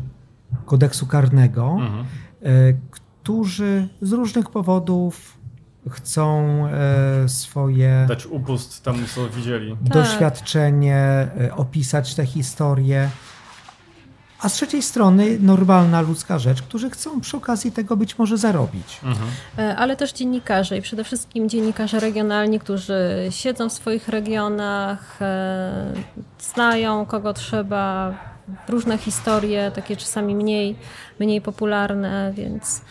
kodeksu karnego, mhm. E, którzy z różnych powodów chcą e, swoje.
Dać upust temu, co widzieli.
Doświadczenie, e, opisać te historie. A z trzeciej strony normalna ludzka rzecz, którzy chcą przy okazji tego być może zarobić. Mhm.
E, ale też dziennikarze i przede wszystkim dziennikarze regionalni, którzy siedzą w swoich regionach, znają kogo trzeba, różne historie, takie czasami mniej, mniej popularne, więc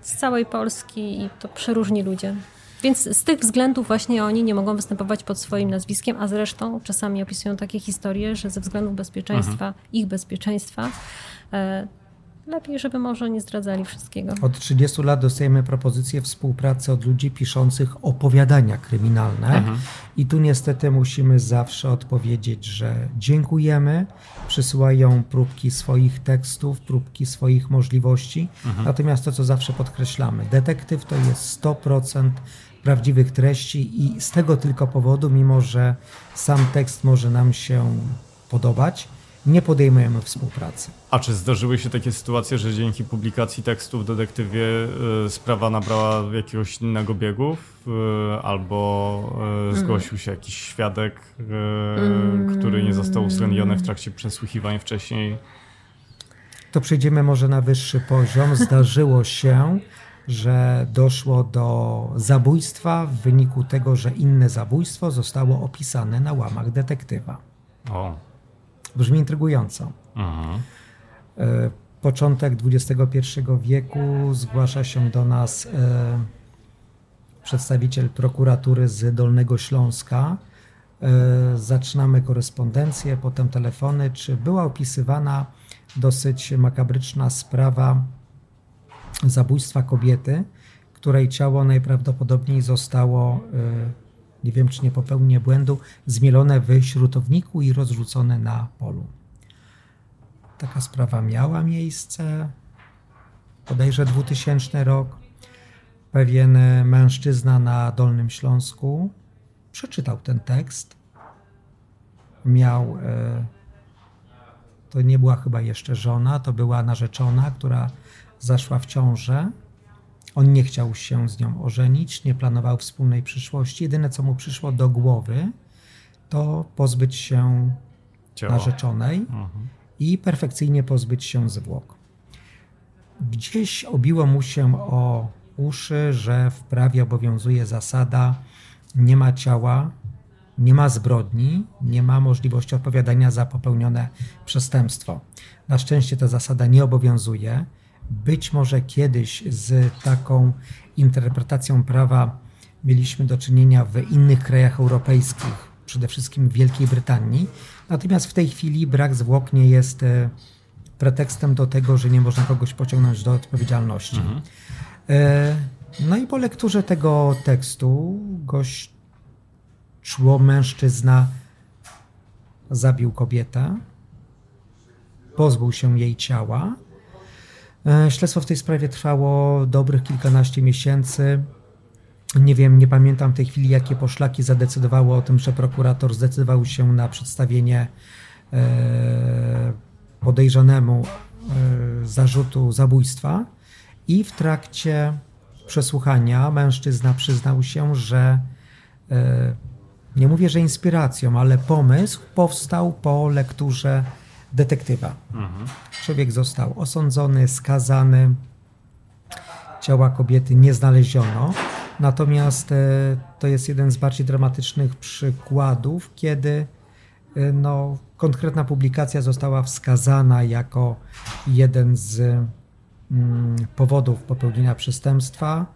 z całej Polski i to przeróżni ludzie. Więc z tych względów właśnie oni nie mogą występować pod swoim nazwiskiem, a zresztą czasami opisują takie historie, że ze względu bezpieczeństwa, mhm. ich bezpieczeństwa, e, lepiej, żeby może nie zdradzali wszystkiego.
Od 30 lat dostajemy propozycje współpracy od ludzi piszących opowiadania kryminalne. Mhm. I tu niestety musimy zawsze odpowiedzieć, że dziękujemy. Przysyłają próbki swoich tekstów, próbki swoich możliwości. Mhm. Natomiast to, co zawsze podkreślamy, detektyw to jest 100% prawdziwych treści i z tego tylko powodu, mimo że sam tekst może nam się podobać, nie podejmujemy współpracy.
A czy zdarzyły się takie sytuacje, że dzięki publikacji tekstu w detektywie y, sprawa nabrała jakiegoś innego biegu, y, albo y, zgłosił się jakiś świadek, mm. który nie został uwzględniony w trakcie przesłuchiwań wcześniej?
To przejdziemy może na wyższy poziom. Zdarzyło się, że doszło do zabójstwa w wyniku tego, że inne zabójstwo zostało opisane na łamach detektywa. O. Brzmi intrygująco. Mhm. E, początek XXI wieku zgłasza się do nas e, przedstawiciel prokuratury z Dolnego Śląska. E, zaczynamy korespondencję, potem telefony. Czy była opisywana dosyć makabryczna sprawa zabójstwa kobiety, której ciało najprawdopodobniej zostało nie wiem czy nie popełnię błędu, zmielone w śrutowniku i rozrzucone na polu. Taka sprawa miała miejsce, bodajże 2000 rok. Pewien mężczyzna na Dolnym Śląsku przeczytał ten tekst. Miał, e, to nie była chyba jeszcze żona, to była narzeczona, która zaszła w ciążę on nie chciał się z nią ożenić, nie planował wspólnej przyszłości. Jedyne, co mu przyszło do głowy, to pozbyć się Ciało. narzeczonej mhm. i perfekcyjnie pozbyć się zwłok. Gdzieś obiło mu się o uszy, że w prawie obowiązuje zasada nie ma ciała, nie ma zbrodni, nie ma możliwości odpowiadania za popełnione przestępstwo. Na szczęście ta zasada nie obowiązuje. Być może kiedyś z taką interpretacją prawa mieliśmy do czynienia w innych krajach europejskich, przede wszystkim w Wielkiej Brytanii. Natomiast w tej chwili brak zwłok nie jest e, pretekstem do tego, że nie można kogoś pociągnąć do odpowiedzialności. Mhm. E, no i po lekturze tego tekstu gość, czło mężczyzna zabił kobietę, pozbył się jej ciała, śledztwo w tej sprawie trwało dobrych kilkanaście miesięcy. Nie wiem, nie pamiętam w tej chwili, jakie poszlaki zadecydowały o tym, że prokurator zdecydował się na przedstawienie e, podejrzanemu e, zarzutu zabójstwa i w trakcie przesłuchania mężczyzna przyznał się, że nie mówię, że inspiracją, ale pomysł powstał po lekturze detektywa. Mhm. Człowiek został osądzony, skazany. Ciała kobiety nie znaleziono. Natomiast e, to jest jeden z bardziej dramatycznych przykładów, kiedy e, no, konkretna publikacja została wskazana jako jeden z mm, powodów popełnienia przestępstwa.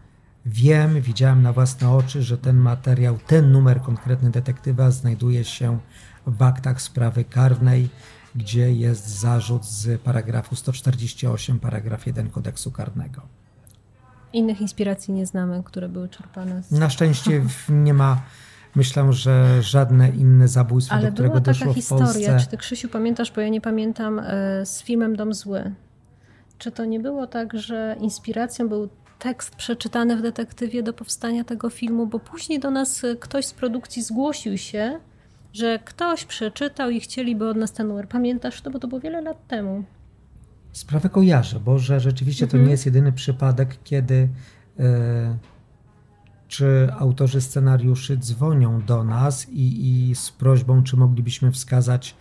Wiem, widziałem na własne oczy, że ten materiał, ten numer konkretny detektywa znajduje się w aktach sprawy karnej gdzie jest zarzut z paragrafu 148, paragraf 1 kodeksu karnego.
Innych inspiracji nie znamy, które były czerpane. Z...
Na szczęście [laughs] nie ma. Myślę, że żadne inne zabójstwo,
Ale
do którego doszło
taka
historia, w Polsce...
Czy ty, Krzysiu, pamiętasz, bo ja nie pamiętam, e, z filmem Dom Zły. Czy to nie było tak, że inspiracją był tekst przeczytany w detektywie do powstania tego filmu, bo później do nas ktoś z produkcji zgłosił się że ktoś przeczytał i chcieliby od nas ten numer. Pamiętasz to, bo to było wiele lat temu.
Sprawę kojarzę, bo że rzeczywiście mhm. to nie jest jedyny przypadek, kiedy e, czy autorzy scenariuszy dzwonią do nas i, i z prośbą, czy moglibyśmy wskazać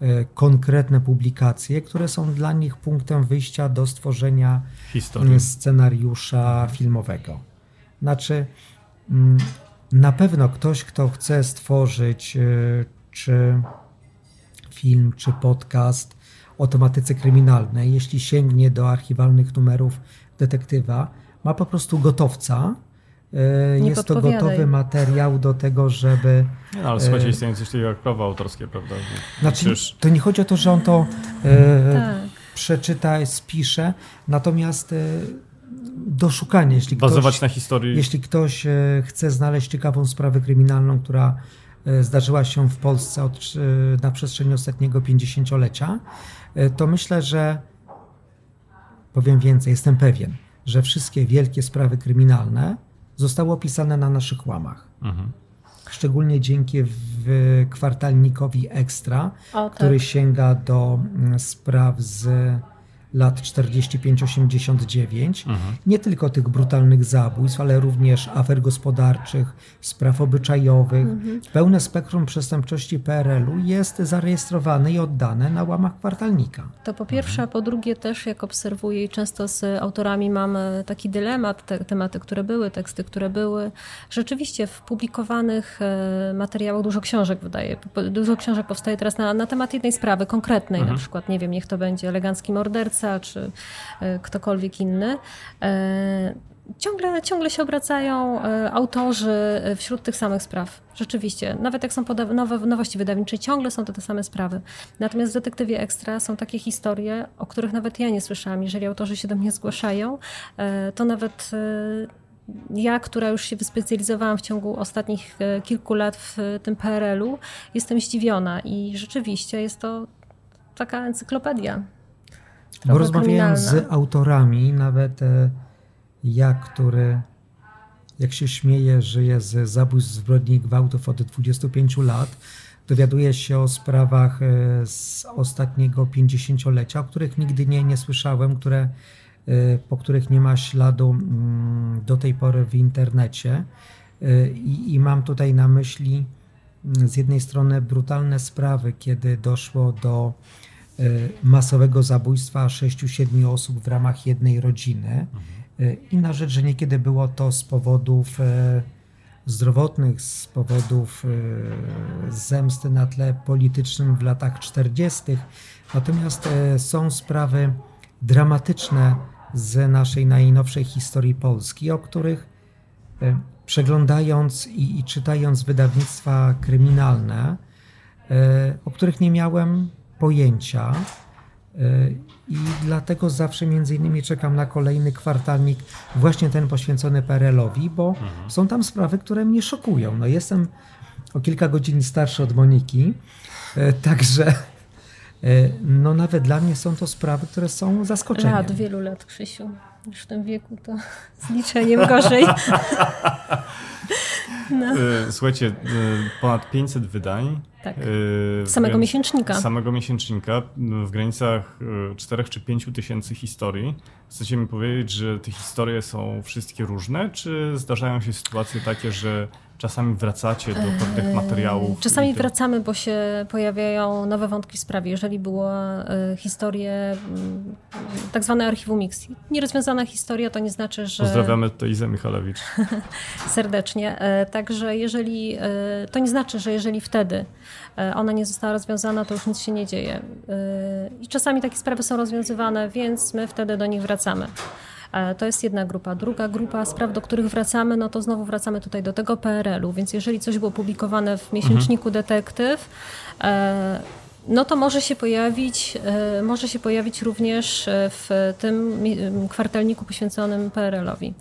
e, konkretne publikacje, które są dla nich punktem wyjścia do stworzenia Historii. scenariusza filmowego. Znaczy, na pewno ktoś, kto chce stworzyć e, czy film, czy podcast o tematyce kryminalnej, jeśli sięgnie do archiwalnych numerów detektywa, ma po prostu gotowca. E, Nie jest to gotowy materiał do tego, żeby.
No, ale słuchajcie, e, istnieje coś takiego jak prawa autorskie, prawda?
Znaczy, to nie chodzi o to, że on to. E, tak przeczyta, spisze. Natomiast doszukanie, jeśli
Bazować ktoś, na historii.
Jeśli ktoś chce znaleźć ciekawą sprawę kryminalną, która zdarzyła się w Polsce od, na przestrzeni ostatniego pięćdziesięciolecia, to myślę, że powiem więcej, jestem pewien, że wszystkie wielkie sprawy kryminalne zostały opisane na naszych łamach. Mhm. Szczególnie dzięki kwartalnikowi Ekstra, o, tak. który sięga do mm, spraw z lat 45-89, mhm. nie tylko tych brutalnych zabójstw, ale również afer gospodarczych, spraw obyczajowych. Mhm. Pełne spektrum przestępczości PRL-u jest zarejestrowane i oddane na łamach kwartalnika.
To po pierwsze, a po drugie też jak obserwuję i często z autorami mam taki dylemat, te tematy, które były, teksty, które były. Rzeczywiście w publikowanych e, materiałach dużo książek wydaje, dużo książek powstaje teraz na, na temat jednej sprawy konkretnej, mhm. na przykład, nie wiem, niech to będzie elegancki morderca, czy e, ktokolwiek inny. E, ciągle, ciągle się obracają e, autorzy wśród tych samych spraw. Rzeczywiście. Nawet jak są nowe nowości wydawnicze, ciągle są to te same sprawy. Natomiast w Detektywie Ekstra są takie historie, o których nawet ja nie słyszałam. Jeżeli autorzy się do mnie zgłaszają, to nawet ja, która już się wyspecjalizowałam w ciągu ostatnich kilku lat w tym PRL-u, jestem zdziwiona i rzeczywiście jest to taka encyklopedia.
Bo rozmawiałem z autorami, nawet e, ja, który, jak się śmieje, żyje z zabójstw, zbrodni gwałtów od 25 lat, dowiaduje się o sprawach e, z ostatniego pięćdziesięciolecia, o których nigdy nie, nie słyszałem, które, e, po których nie ma śladu mm, do tej pory w internecie. I, I mam tutaj na myśli mm, z jednej strony brutalne sprawy, kiedy doszło do masowego zabójstwa 6-7 osób w ramach jednej rodziny. E, Inna rzecz, że niekiedy było to z powodów e, zdrowotnych, z powodów zemsty na tle politycznym w latach 40. Natomiast są sprawy dramatyczne z naszej najnowszej historii Polski, o których przeglądając i, i czytając wydawnictwa kryminalne, o których nie miałem pojęcia. Y, I dlatego zawsze między innymi czekam na kolejny kwartalnik, właśnie ten poświęcony PRL-owi, bo mhm. są tam sprawy, które mnie szokują. No jestem o kilka godzin starszy od Moniki, y, także y, no nawet dla mnie są to sprawy, które są zaskoczeniem.
Lat, wielu lat, Krzysiu. Już w tym wieku to z liczeniem gorzej. [laughs]
No. Słuchajcie, ponad 500 wydań
tak. Yy, samego miesięcznika.
Samego miesięcznika w granicach 4 yy, czy 5 tysięcy historii. Chcecie mi powiedzieć, że te historie są wszystkie różne, czy zdarzają się sytuacje takie, że czasami wracacie do pewnych eee, materiałów?
Czasami wracamy, bo się pojawiają nowe wątki w sprawie. Jeżeli była e, historia, mm, tak zwane archiwum Mix. Nierozwiązana historia to nie znaczy, że...
Pozdrawiamy tutaj Izę Michalewicz. [laughs]
Serdecznie. E, także jeżeli, e, to nie znaczy, że jeżeli wtedy ona nie została rozwiązana, to już nic się nie dzieje. I czasami takie sprawy są rozwiązywane, więc my wtedy do nich wracamy. E, to jest jedna grupa. Druga grupa spraw, do których wracamy, no to znowu wracamy tutaj do tego PRL-u, więc jeżeli coś było publikowane w miesięczniku mhm. Detektyw, e, no to może się pojawić, e, może się pojawić również w tym kwartalniku poświęconym PRL-owi.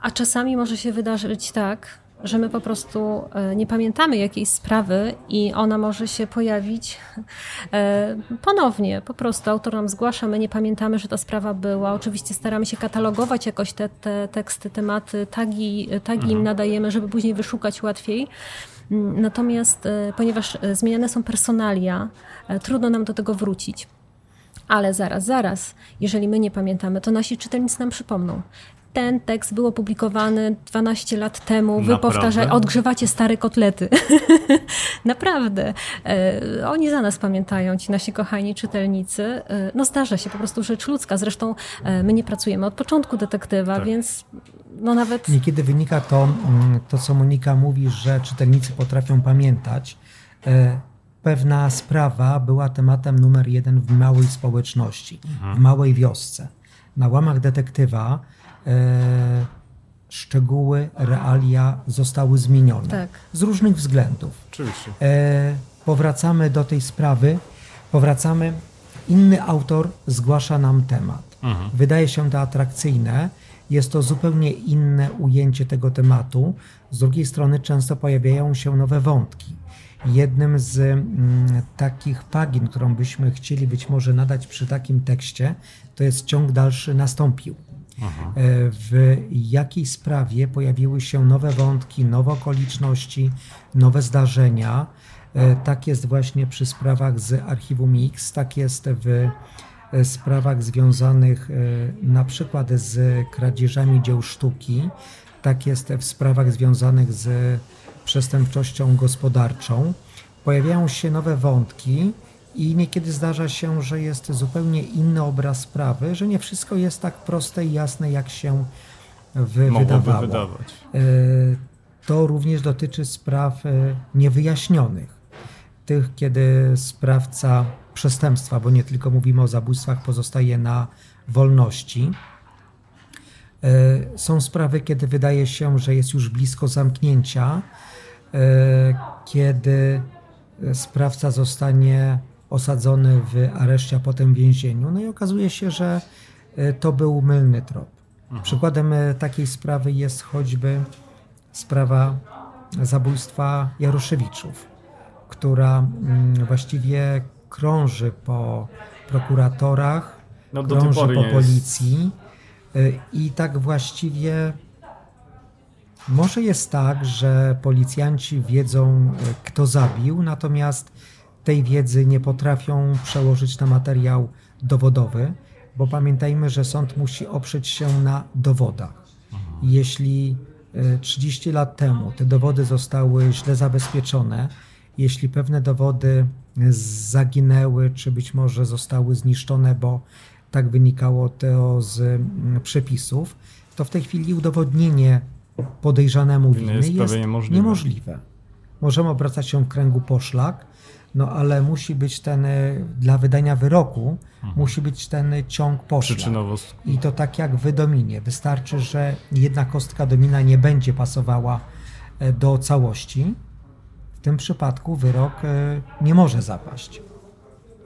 A czasami może się wydarzyć tak, że my po prostu e, nie pamiętamy jakiejś sprawy i ona może się pojawić e, ponownie. Po prostu autor nam zgłasza, my nie pamiętamy, że ta sprawa była. Oczywiście staramy się katalogować jakoś te, te teksty, tematy, tagi, tagi im mhm. nadajemy, żeby później wyszukać łatwiej. Mm, natomiast e, ponieważ zmieniane są personalia, trudno nam do tego wrócić. Ale zaraz, zaraz, jeżeli my nie pamiętamy, to nasi czytelnicy nam przypomną ten tekst był opublikowany 12 lat temu, wy powtarzacie, odgrzewacie stare kotlety. [laughs] Naprawdę. E, oni za nas pamiętają, ci nasi kochani czytelnicy. E, no zdarza się, po prostu rzecz ludzka. Zresztą e, my nie pracujemy od początku detektywa, tak. więc no nawet...
Niekiedy wynika to, mm, to, co Monika mówi, że czytelnicy potrafią pamiętać. Pewna sprawa była tematem numer jeden w małej społeczności, mhm. w małej wiosce. Na łamach detektywa e, szczegóły, realia zostały zmienione. Tak. Z różnych względów.
Oczywiście.
E, powracamy do tej sprawy, powracamy inny autor zgłasza nam temat.
Mhm.
Wydaje się to atrakcyjne, jest to zupełnie inne ujęcie tego tematu. Z drugiej strony często pojawiają się nowe wątki. Jednym z mm, takich pagin, którą byśmy chcieli być może nadać przy takim tekście, to jest ciąg dalszy nastąpił. E, W jakiej sprawie pojawiły się nowe wątki, nowe okoliczności, nowe zdarzenia. E, Tak jest właśnie przy sprawach z archiwum X, tak jest w e, sprawach związanych na przykład z kradzieżami dzieł sztuki, tak jest w sprawach związanych z przestępczością gospodarczą. Pojawiają się nowe wątki i niekiedy zdarza się, że jest zupełnie inny obraz sprawy, że nie wszystko jest tak proste i jasne, jak się wy- wydawało.
wydawać.
E, To również dotyczy spraw e, niewyjaśnionych. Tych, kiedy sprawca przestępstwa, bo nie tylko mówimy o zabójstwach, pozostaje na wolności. E, Są sprawy, kiedy wydaje się, że jest już blisko zamknięcia, kiedy sprawca zostanie osadzony w areszcie, a potem w więzieniu. No i okazuje się, że e, to był mylny trop. Przykładem e, takiej sprawy jest choćby sprawa zabójstwa Jaroszewiczów, która mm, właściwie krąży po prokuratorach,
No,
krąży po policji y, i tak właściwie może jest tak, że policjanci wiedzą, kto zabił, natomiast tej wiedzy nie potrafią przełożyć na materiał dowodowy, bo pamiętajmy, że sąd musi oprzeć się na dowodach. Jeśli y, 30 lat temu te dowody zostały źle zabezpieczone, jeśli pewne dowody zaginęły, czy być może zostały zniszczone, bo tak wynikało to z przepisów, to w tej chwili udowodnienie podejrzanemu
Winy jest
jest,
niemożliwe.
Możemy obracać się w kręgu poszlak, no ale musi być ten, y, dla wydania wyroku, musi być ten ciąg poszlak. I to tak jak w dominie. Wystarczy, że jedna kostka domina nie będzie pasowała e, do całości. W tym przypadku wyrok e, nie może zapaść.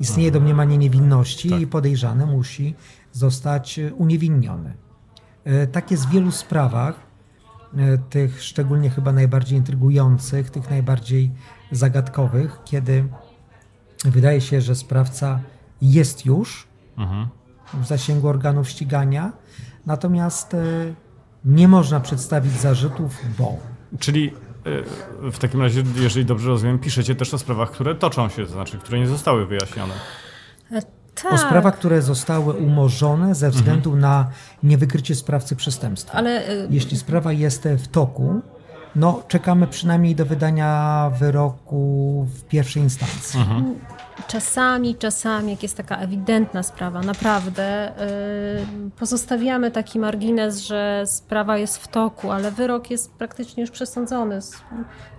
Istnieje domniemanie niewinności
Tak.
i podejrzany musi zostać uniewinniony. Tak jest w wielu sprawach, tych szczególnie chyba najbardziej intrygujących, tych najbardziej zagadkowych, kiedy wydaje się, że sprawca jest już,
Mhm.
w zasięgu organów ścigania, natomiast e, nie można przedstawić zarzutów, bo.
Czyli y, w takim razie, jeżeli dobrze rozumiem, piszecie też o sprawach, które toczą się, to znaczy, które nie zostały wyjaśnione.
E, Tak,
O sprawach, które zostały umorzone ze względu na niewykrycie sprawcy przestępstwa.
ale
Jeśli sprawa jest w toku, no czekamy przynajmniej do wydania wyroku w pierwszej instancji.
Czasami, czasami, jak jest taka ewidentna sprawa, naprawdę yy, pozostawiamy taki margines, że sprawa jest w toku, ale wyrok jest praktycznie już przesądzony.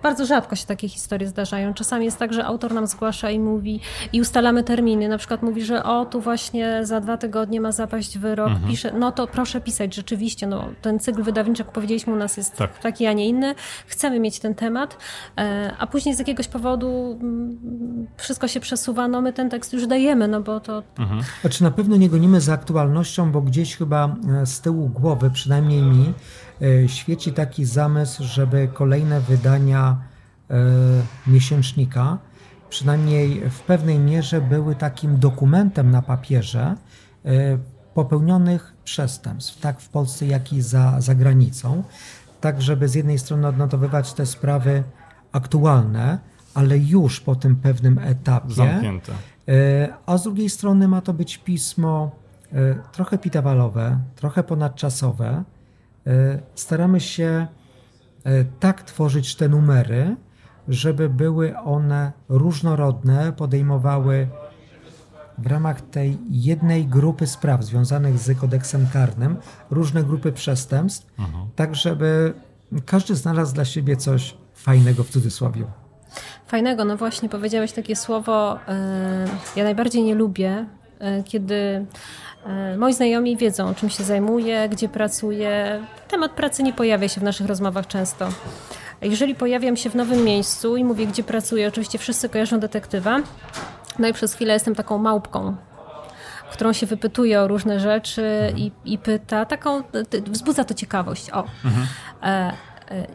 Bardzo rzadko się takie historie zdarzają. Czasami jest tak, że autor nam zgłasza i mówi, i ustalamy terminy. Na przykład mówi, że o, tu właśnie za dwa tygodnie ma zapaść wyrok. Pisze, no to proszę pisać, rzeczywiście, no, ten cykl wydawniczy, jak powiedzieliśmy, u nas jest
Tak.
taki, a nie inny. Chcemy mieć ten temat, e, a później z jakiegoś powodu mm, wszystko się przesuwa, no my ten tekst już dajemy, no bo to
Znaczy na pewno nie gonimy za aktualnością, bo gdzieś chyba e, z tyłu głowy, przynajmniej mi, e, świeci taki zamysł, żeby kolejne wydania e, miesięcznika, przynajmniej w pewnej mierze były takim dokumentem na papierze popełnionych przestępstw, tak w Polsce, jak i za, za granicą, tak żeby z jednej strony odnotowywać te sprawy aktualne, ale już po tym pewnym etapie.
Zamknięte.
E, A z drugiej strony ma to być pismo e, trochę pitawalowe, trochę ponadczasowe. E, Staramy się tak tworzyć te numery, żeby były one różnorodne, podejmowały w ramach tej jednej grupy spraw związanych z kodeksem karnym różne grupy przestępstw, tak żeby każdy znalazł dla siebie coś fajnego w cudzysłowie.
Fajnego. No właśnie powiedziałeś takie słowo, e, ja najbardziej nie lubię, e, kiedy e, moi znajomi wiedzą, czym się zajmuję, gdzie pracuję. Temat pracy nie pojawia się w naszych rozmowach często. Jeżeli pojawiam się w nowym miejscu i mówię, gdzie pracuję, oczywiście wszyscy kojarzą detektywa, no i przez chwilę jestem taką małpką. którą się wypytuje o różne rzeczy i, i pyta, taką, wzbudza to ciekawość. O. Mhm. E,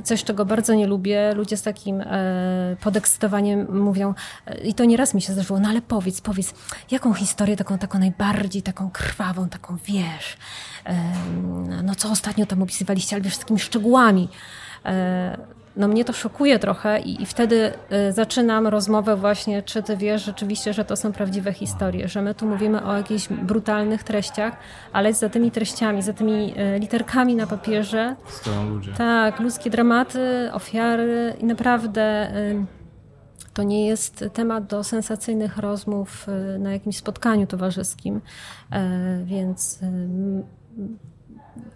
Coś, czego bardzo nie lubię, ludzie z takim e, podekscytowaniem mówią, e, i to nieraz mi się zdarzyło, no ale powiedz, powiedz, jaką historię taką, taką najbardziej, taką krwawą, taką wiesz, e, no co ostatnio tam opisywaliście, ale wiesz, z takimi szczegółami. No mnie to szokuje trochę i, i, wtedy y, zaczynam rozmowę właśnie, czy ty wiesz rzeczywiście, że to są prawdziwe historie, że my tu mówimy o jakichś brutalnych treściach, ale za tymi treściami, za tymi y, literkami na papierze
stoją ludzie.
Tak, ludzkie dramaty, ofiary i naprawdę y, to nie jest temat do sensacyjnych rozmów na jakimś spotkaniu towarzyskim, więc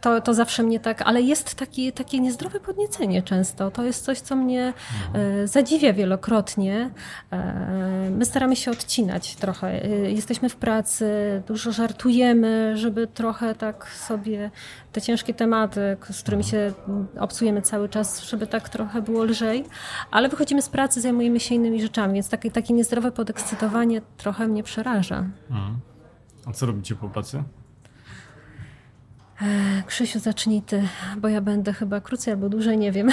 to, to zawsze mnie tak, ale jest taki, takie niezdrowe podniecenie często. To jest coś, co mnie e, zadziwia wielokrotnie. E, my staramy się odcinać trochę. E, jesteśmy w pracy, dużo żartujemy, żeby trochę tak sobie te ciężkie tematy, z którymi się obcujemy cały czas, żeby tak trochę było lżej, ale wychodzimy z pracy, zajmujemy się innymi rzeczami, więc takie, takie niezdrowe podekscytowanie trochę mnie przeraża.
Mhm. A co robicie po pracy?
E, Krzysiu, zacznij ty, bo ja będę chyba krócej albo dłużej, nie wiem.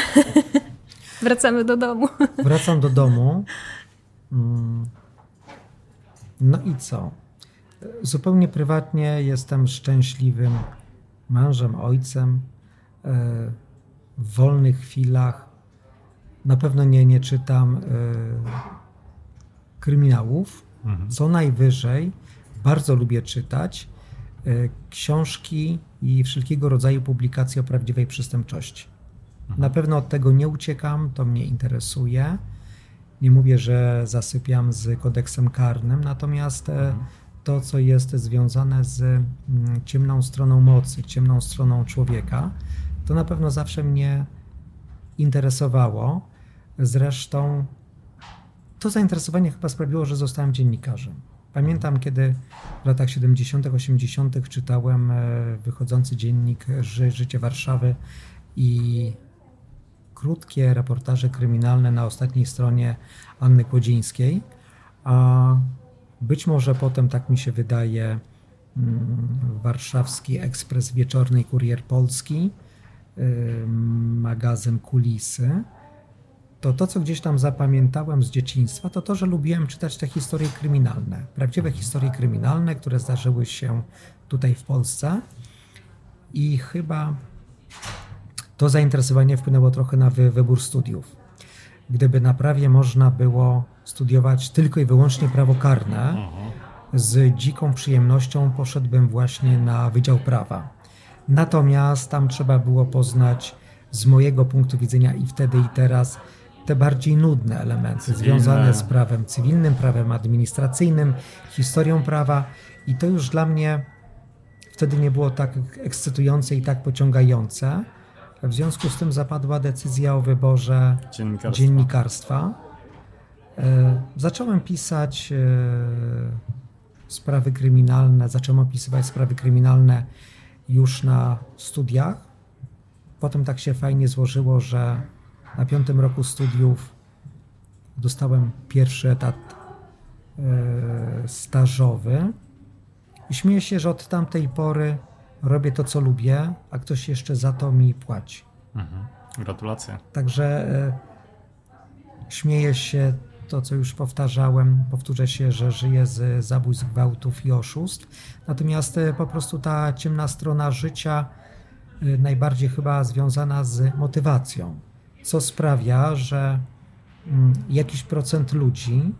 [laughs] Wracamy do domu. [laughs]
Wracam do domu. Mm. No i co? Zupełnie prywatnie jestem szczęśliwym mężem, ojcem. E, w wolnych chwilach na pewno nie, nie czytam e, kryminałów. Mhm. Co najwyżej bardzo lubię czytać książki i wszelkiego rodzaju publikacje o prawdziwej przestępczości. Na pewno od tego nie uciekam, to mnie interesuje. Nie mówię, że zasypiam z kodeksem karnym, natomiast e, to, co jest związane z mm, ciemną stroną mocy, ciemną stroną człowieka, to na pewno zawsze mnie interesowało. Zresztą to zainteresowanie chyba sprawiło, że zostałem dziennikarzem. Pamiętam, kiedy w latach 70., 80. czytałem e, wychodzący dziennik Życie Warszawy i krótkie reportaże kryminalne na ostatniej stronie Anny Kłodzińskiej. A być może potem, tak mi się wydaje, mm, warszawski ekspres wieczorny Kurier Polski, y, magazyn Kulisy to to, co gdzieś tam zapamiętałem z dzieciństwa, to to, że lubiłem czytać te historie kryminalne. Prawdziwe historie kryminalne, które zdarzyły się tutaj w Polsce. I chyba to zainteresowanie wpłynęło trochę na wy, wybór studiów. Gdyby na prawie można było studiować tylko i wyłącznie prawo karne, z dziką przyjemnością poszedłbym właśnie na Wydział Prawa. Natomiast tam trzeba było poznać z mojego punktu widzenia i wtedy i teraz te bardziej nudne elementy Cywilne. związane z prawem cywilnym, prawem administracyjnym, historią prawa i to już dla mnie wtedy nie było tak ekscytujące i tak pociągające. W związku z tym zapadła decyzja o wyborze dziennikarstwa. dziennikarstwa. E, zacząłem pisać e, sprawy kryminalne, zacząłem opisywać sprawy kryminalne już na studiach. Potem tak się fajnie złożyło, że na piątym roku studiów dostałem pierwszy etat e, stażowy i śmieję się, że od tamtej pory robię to, co lubię, a ktoś jeszcze za to mi płaci.
Mhm. Gratulacje.
Także e, śmieję się to, co już powtarzałem, powtórzę się, że żyję z zabójstw, gwałtów i oszustw. Natomiast e, po prostu ta ciemna strona życia najbardziej chyba związana z motywacją co sprawia, że mm, jakiś procent ludzi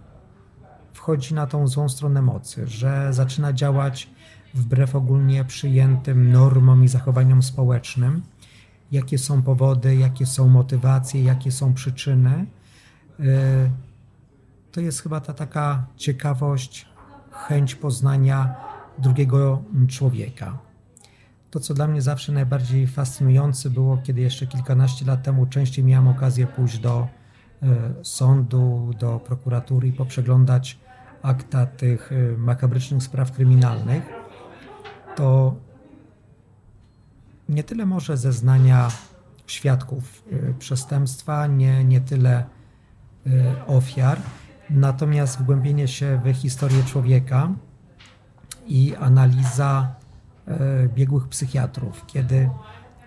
wchodzi na tą złą stronę mocy, że zaczyna działać wbrew ogólnie przyjętym normom i zachowaniom społecznym. Jakie są powody, jakie są motywacje, jakie są przyczyny. Y, to jest chyba ta taka ciekawość, chęć poznania drugiego człowieka. To, co dla mnie zawsze najbardziej fascynujące było, kiedy jeszcze kilkanaście lat temu częściej miałem okazję pójść do e, sądu, do prokuratury i poprzeglądać akta tych e, makabrycznych spraw kryminalnych, to nie tyle może zeznania świadków e, przestępstwa, nie, nie tyle ofiar, natomiast wgłębienie się w historię człowieka i analiza biegłych psychiatrów, kiedy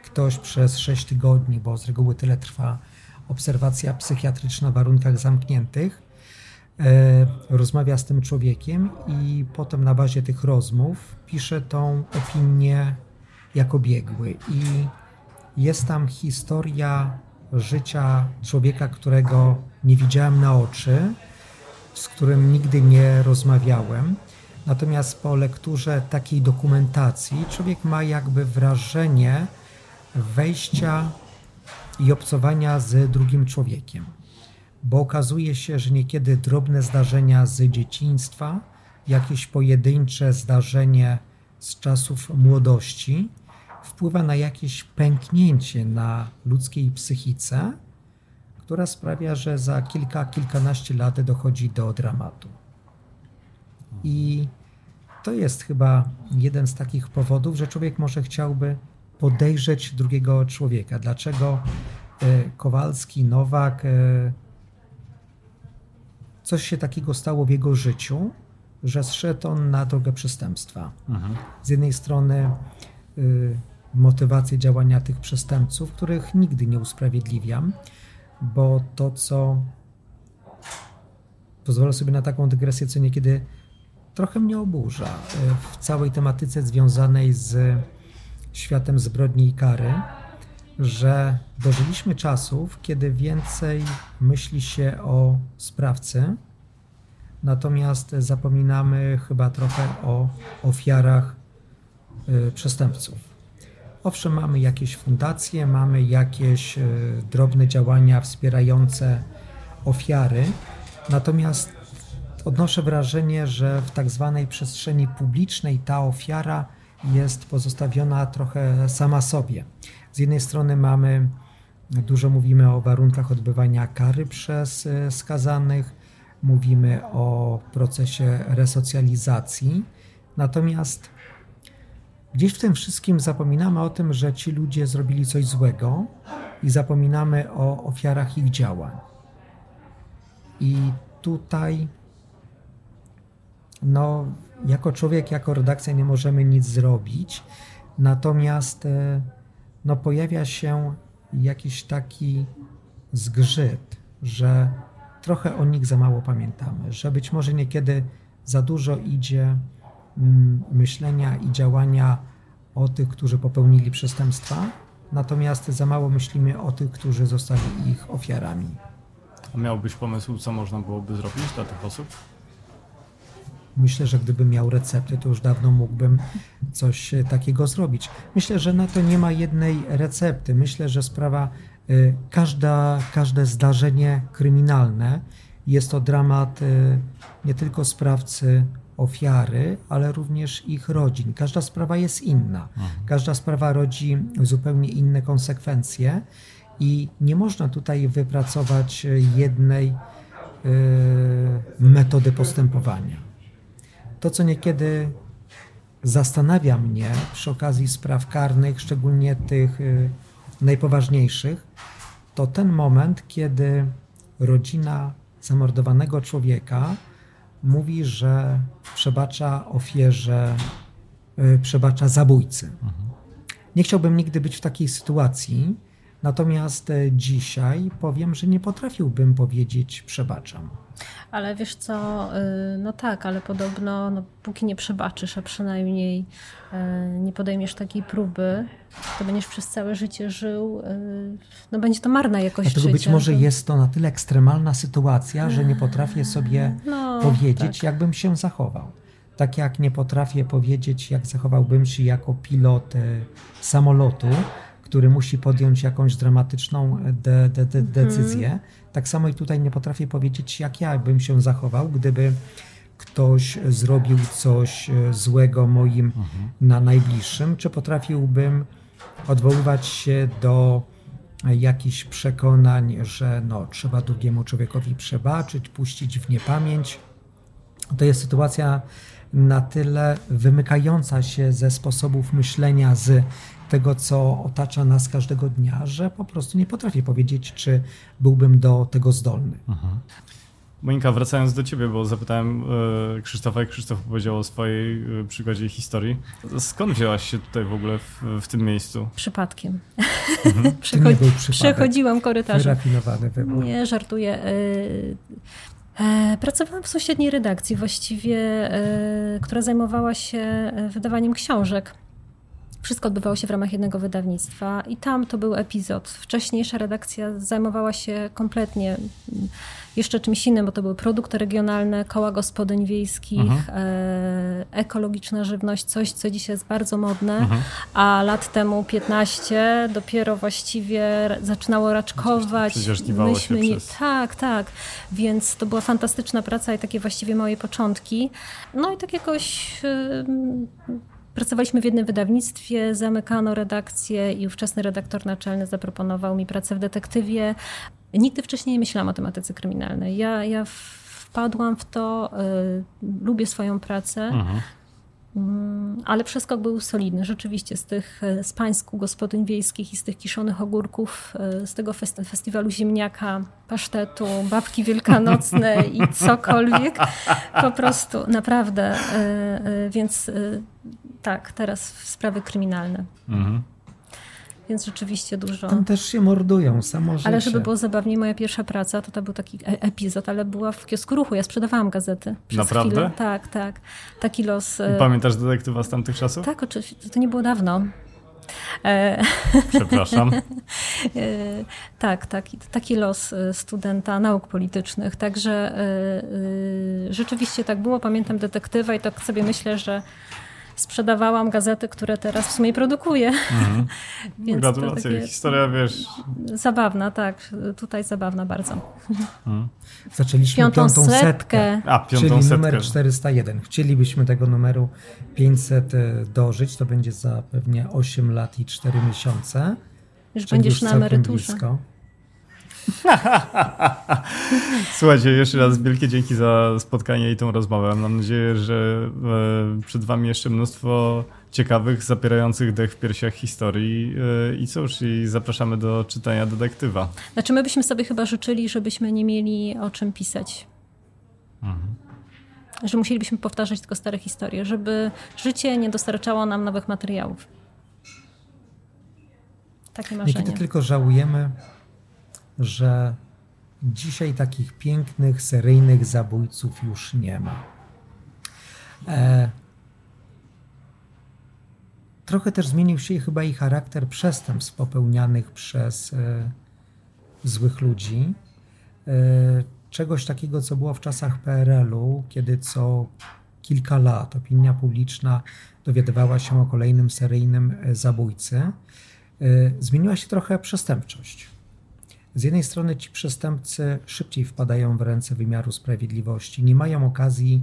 ktoś przez 6 tygodni, bo z reguły tyle trwa obserwacja psychiatryczna w warunkach zamkniętych, e, rozmawia z tym człowiekiem i potem na bazie tych rozmów pisze tą opinię jako biegły. I jest tam historia życia człowieka, którego nie widziałem na oczy, z którym nigdy nie rozmawiałem. Natomiast po lekturze takiej dokumentacji człowiek ma jakby wrażenie wejścia i obcowania z drugim człowiekiem. Bo okazuje się, że niekiedy drobne zdarzenia z dzieciństwa, jakieś pojedyncze zdarzenie z czasów młodości wpływa na jakieś pęknięcie na ludzkiej psychice, która sprawia, że za kilka, kilkanaście lat dochodzi do dramatu. I to jest chyba jeden z takich powodów, że człowiek może chciałby podejrzeć drugiego człowieka. Dlaczego e, Kowalski, Nowak, e, coś się takiego stało w jego życiu, że zszedł on na drogę przestępstwa. Mhm. Z jednej strony e, motywację działania tych przestępców, których nigdy nie usprawiedliwiam, bo to, co pozwolę sobie na taką dygresję, co niekiedy trochę mnie oburza w całej tematyce związanej z światem zbrodni i kary, że dożyliśmy czasów, kiedy więcej myśli się o sprawcy, natomiast zapominamy chyba trochę o ofiarach y, przestępców. Owszem, mamy jakieś fundacje, mamy jakieś y, drobne działania wspierające ofiary, natomiast odnoszę wrażenie, że w tak zwanej przestrzeni publicznej ta ofiara jest pozostawiona trochę sama sobie. Z jednej strony mamy, dużo mówimy o warunkach odbywania kary przez e, skazanych, mówimy o procesie resocjalizacji, natomiast gdzieś w tym wszystkim zapominamy o tym, że ci ludzie zrobili coś złego i zapominamy o ofiarach ich działań. I tutaj no, jako człowiek, jako redakcja nie możemy nic zrobić, natomiast e, no, pojawia się jakiś taki zgrzyt, że trochę o nich za mało pamiętamy, że być może niekiedy za dużo idzie mm, myślenia i działania o tych, którzy popełnili przestępstwa, natomiast za mało myślimy o tych, którzy zostali ich ofiarami.
A miałbyś pomysł, co można byłoby zrobić dla tych osób?
Myślę, że gdybym miał recepty, to już dawno mógłbym coś e, takiego zrobić. Myślę, że na to nie ma jednej recepty. Myślę, że sprawa, e, każda, każde zdarzenie kryminalne jest to dramat e, nie tylko sprawcy, ofiary, ale również ich rodzin. Każda sprawa jest inna. Mhm. Każda sprawa rodzi zupełnie inne konsekwencje i nie można tutaj wypracować jednej metody postępowania. To, co niekiedy zastanawia mnie przy okazji spraw karnych, szczególnie tych y, najpoważniejszych, to ten moment, kiedy rodzina zamordowanego człowieka mówi, że przebacza ofierze, y, przebacza zabójcy. Mhm. Nie chciałbym nigdy być w takiej sytuacji, natomiast e, dzisiaj powiem, że nie potrafiłbym powiedzieć przebaczam.
Ale wiesz co, y, no tak, ale podobno no, póki nie przebaczysz, a przynajmniej y, nie podejmiesz takiej próby, to będziesz przez całe życie żył, y, no będzie to marna jakość
Dlatego
życia.
być może jest to na tyle ekstremalna sytuacja, że nie potrafię sobie [sighs] no, powiedzieć, tak. jakbym się zachował. Tak jak nie potrafię powiedzieć, jak zachowałbym się jako pilot samolotu, który musi podjąć jakąś dramatyczną de, de, de, decyzję. Mhm. Tak samo i tutaj nie potrafię powiedzieć, jak ja bym się zachował, gdyby ktoś zrobił coś e, złego moim mhm. na najbliższym, czy potrafiłbym odwoływać się do jakichś przekonań, że no, trzeba drugiemu człowiekowi przebaczyć, puścić w niepamięć. To jest sytuacja na tyle wymykająca się ze sposobów myślenia, z tego, co otacza nas każdego dnia, że po prostu nie potrafię powiedzieć, czy byłbym do tego zdolny.
Mhm. Monika, wracając do ciebie, bo zapytałem e, Krzysztofa i Krzysztof powiedział o swojej e, przygodzie i historii. Skąd wzięłaś się tutaj w ogóle w, w tym miejscu?
Przypadkiem.
Mhm. [laughs] Przechod... nie był
Przechodziłam korytarzem.
Wyrafinowany wybór.
Nie, żartuję. Pracowałam w sąsiedniej redakcji, właściwie, która zajmowała się wydawaniem książek. Wszystko odbywało się w ramach jednego wydawnictwa i tam to był epizod. Wcześniejsza redakcja zajmowała się kompletnie mm, jeszcze czymś innym, bo to były produkty regionalne, koła gospodyń wiejskich, mhm. e, ekologiczna żywność, coś, co dzisiaj jest bardzo modne, mhm. a lat temu 15 dopiero właściwie zaczynało raczkować.
Myśmy się przez...
Tak, tak. Więc to była fantastyczna praca i takie właściwie moje początki. No i tak jakoś... Pracowaliśmy w jednym wydawnictwie, zamykano redakcję i ówczesny redaktor naczelny zaproponował mi pracę w detektywie. Nigdy wcześniej nie myślałam o tematyce kryminalnej. Ja, ja wpadłam w to, y, lubię swoją pracę. Mhm. Mm, ale przeskok był solidny. Rzeczywiście z tych e, z pańsku gospodyń wiejskich i z tych kiszonych ogórków, e, z tego festiwalu ziemniaka, pasztetu, babki wielkanocne i [laughs] cokolwiek. Po prostu naprawdę. E, więc tak, teraz sprawy kryminalne. Mhm. Więc rzeczywiście dużo.
Tam też się mordują, samo
Ale żeby było zabawniej, moja pierwsza praca to, to był taki e- epizod, ale była w kiosku ruchu. Ja sprzedawałam gazety.
Naprawdę? Chwilę.
Tak, tak. Taki los.
E- Pamiętasz detektywa z tamtych czasów?
Tak, oczywiście. To nie było dawno.
E- [laughs] Przepraszam.
tak, taki, taki los studenta nauk politycznych. Także rzeczywiście tak było. Pamiętam detektywa i tak sobie myślę, że sprzedawałam gazety, które teraz w sumie produkuję. Mhm. [laughs]
Więc Gratulacje, takie... historia wiesz.
Zabawna, tak. Tutaj zabawna bardzo.
Mhm. Zaczęliśmy piątą, piątą setkę, setkę
A, piątą
czyli
setkę.
numer 401. Chcielibyśmy tego numeru 500 e, dożyć, to będzie za pewnie 8 lat i 4 miesiące.
Już będziesz na emeryturze. Blisko. [laughs]
Słuchajcie, jeszcze raz wielkie dzięki za spotkanie i tą rozmowę. Mam nadzieję, że e, przed Wami jeszcze mnóstwo ciekawych, zapierających dech w piersiach historii. E, I cóż, i zapraszamy do czytania detektywa.
Znaczy, my byśmy sobie chyba życzyli, żebyśmy nie mieli o czym pisać. Mhm. Że musielibyśmy powtarzać tylko stare historie, żeby życie nie dostarczało nam nowych materiałów. Takie marzenie.
Niekiedy tylko żałujemy, że dzisiaj takich pięknych, seryjnych zabójców już nie ma. E, trochę też zmienił się chyba i charakter przestępstw popełnianych przez e, złych ludzi. E, czegoś takiego, co było w czasach PRL-u, kiedy co kilka lat opinia publiczna dowiadywała się o kolejnym seryjnym e, zabójcy, e, zmieniła się trochę przestępczość. Z jednej strony ci przestępcy szybciej wpadają w ręce wymiaru sprawiedliwości, nie mają okazji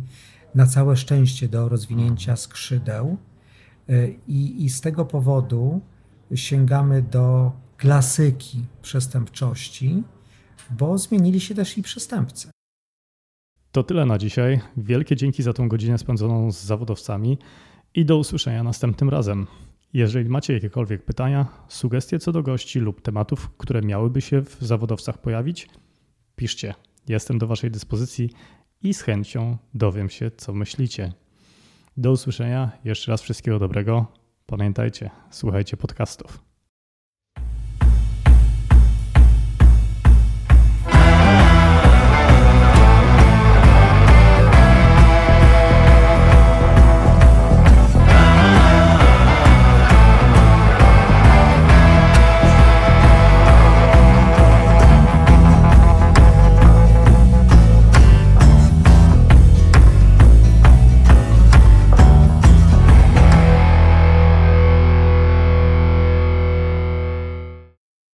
na całe szczęście do rozwinięcia skrzydeł y, i, i z tego powodu sięgamy do klasyki przestępczości, bo zmienili się też i przestępcy.
To tyle na dzisiaj. Wielkie dzięki za tą godzinę spędzoną z zawodowcami i do usłyszenia następnym razem. Jeżeli macie jakiekolwiek pytania, sugestie co do gości lub tematów, które miałyby się w zawodowcach pojawić, piszcie. Jestem do Waszej dyspozycji i z chęcią dowiem się, co myślicie. Do usłyszenia. Jeszcze raz wszystkiego dobrego. Pamiętajcie, słuchajcie podcastów.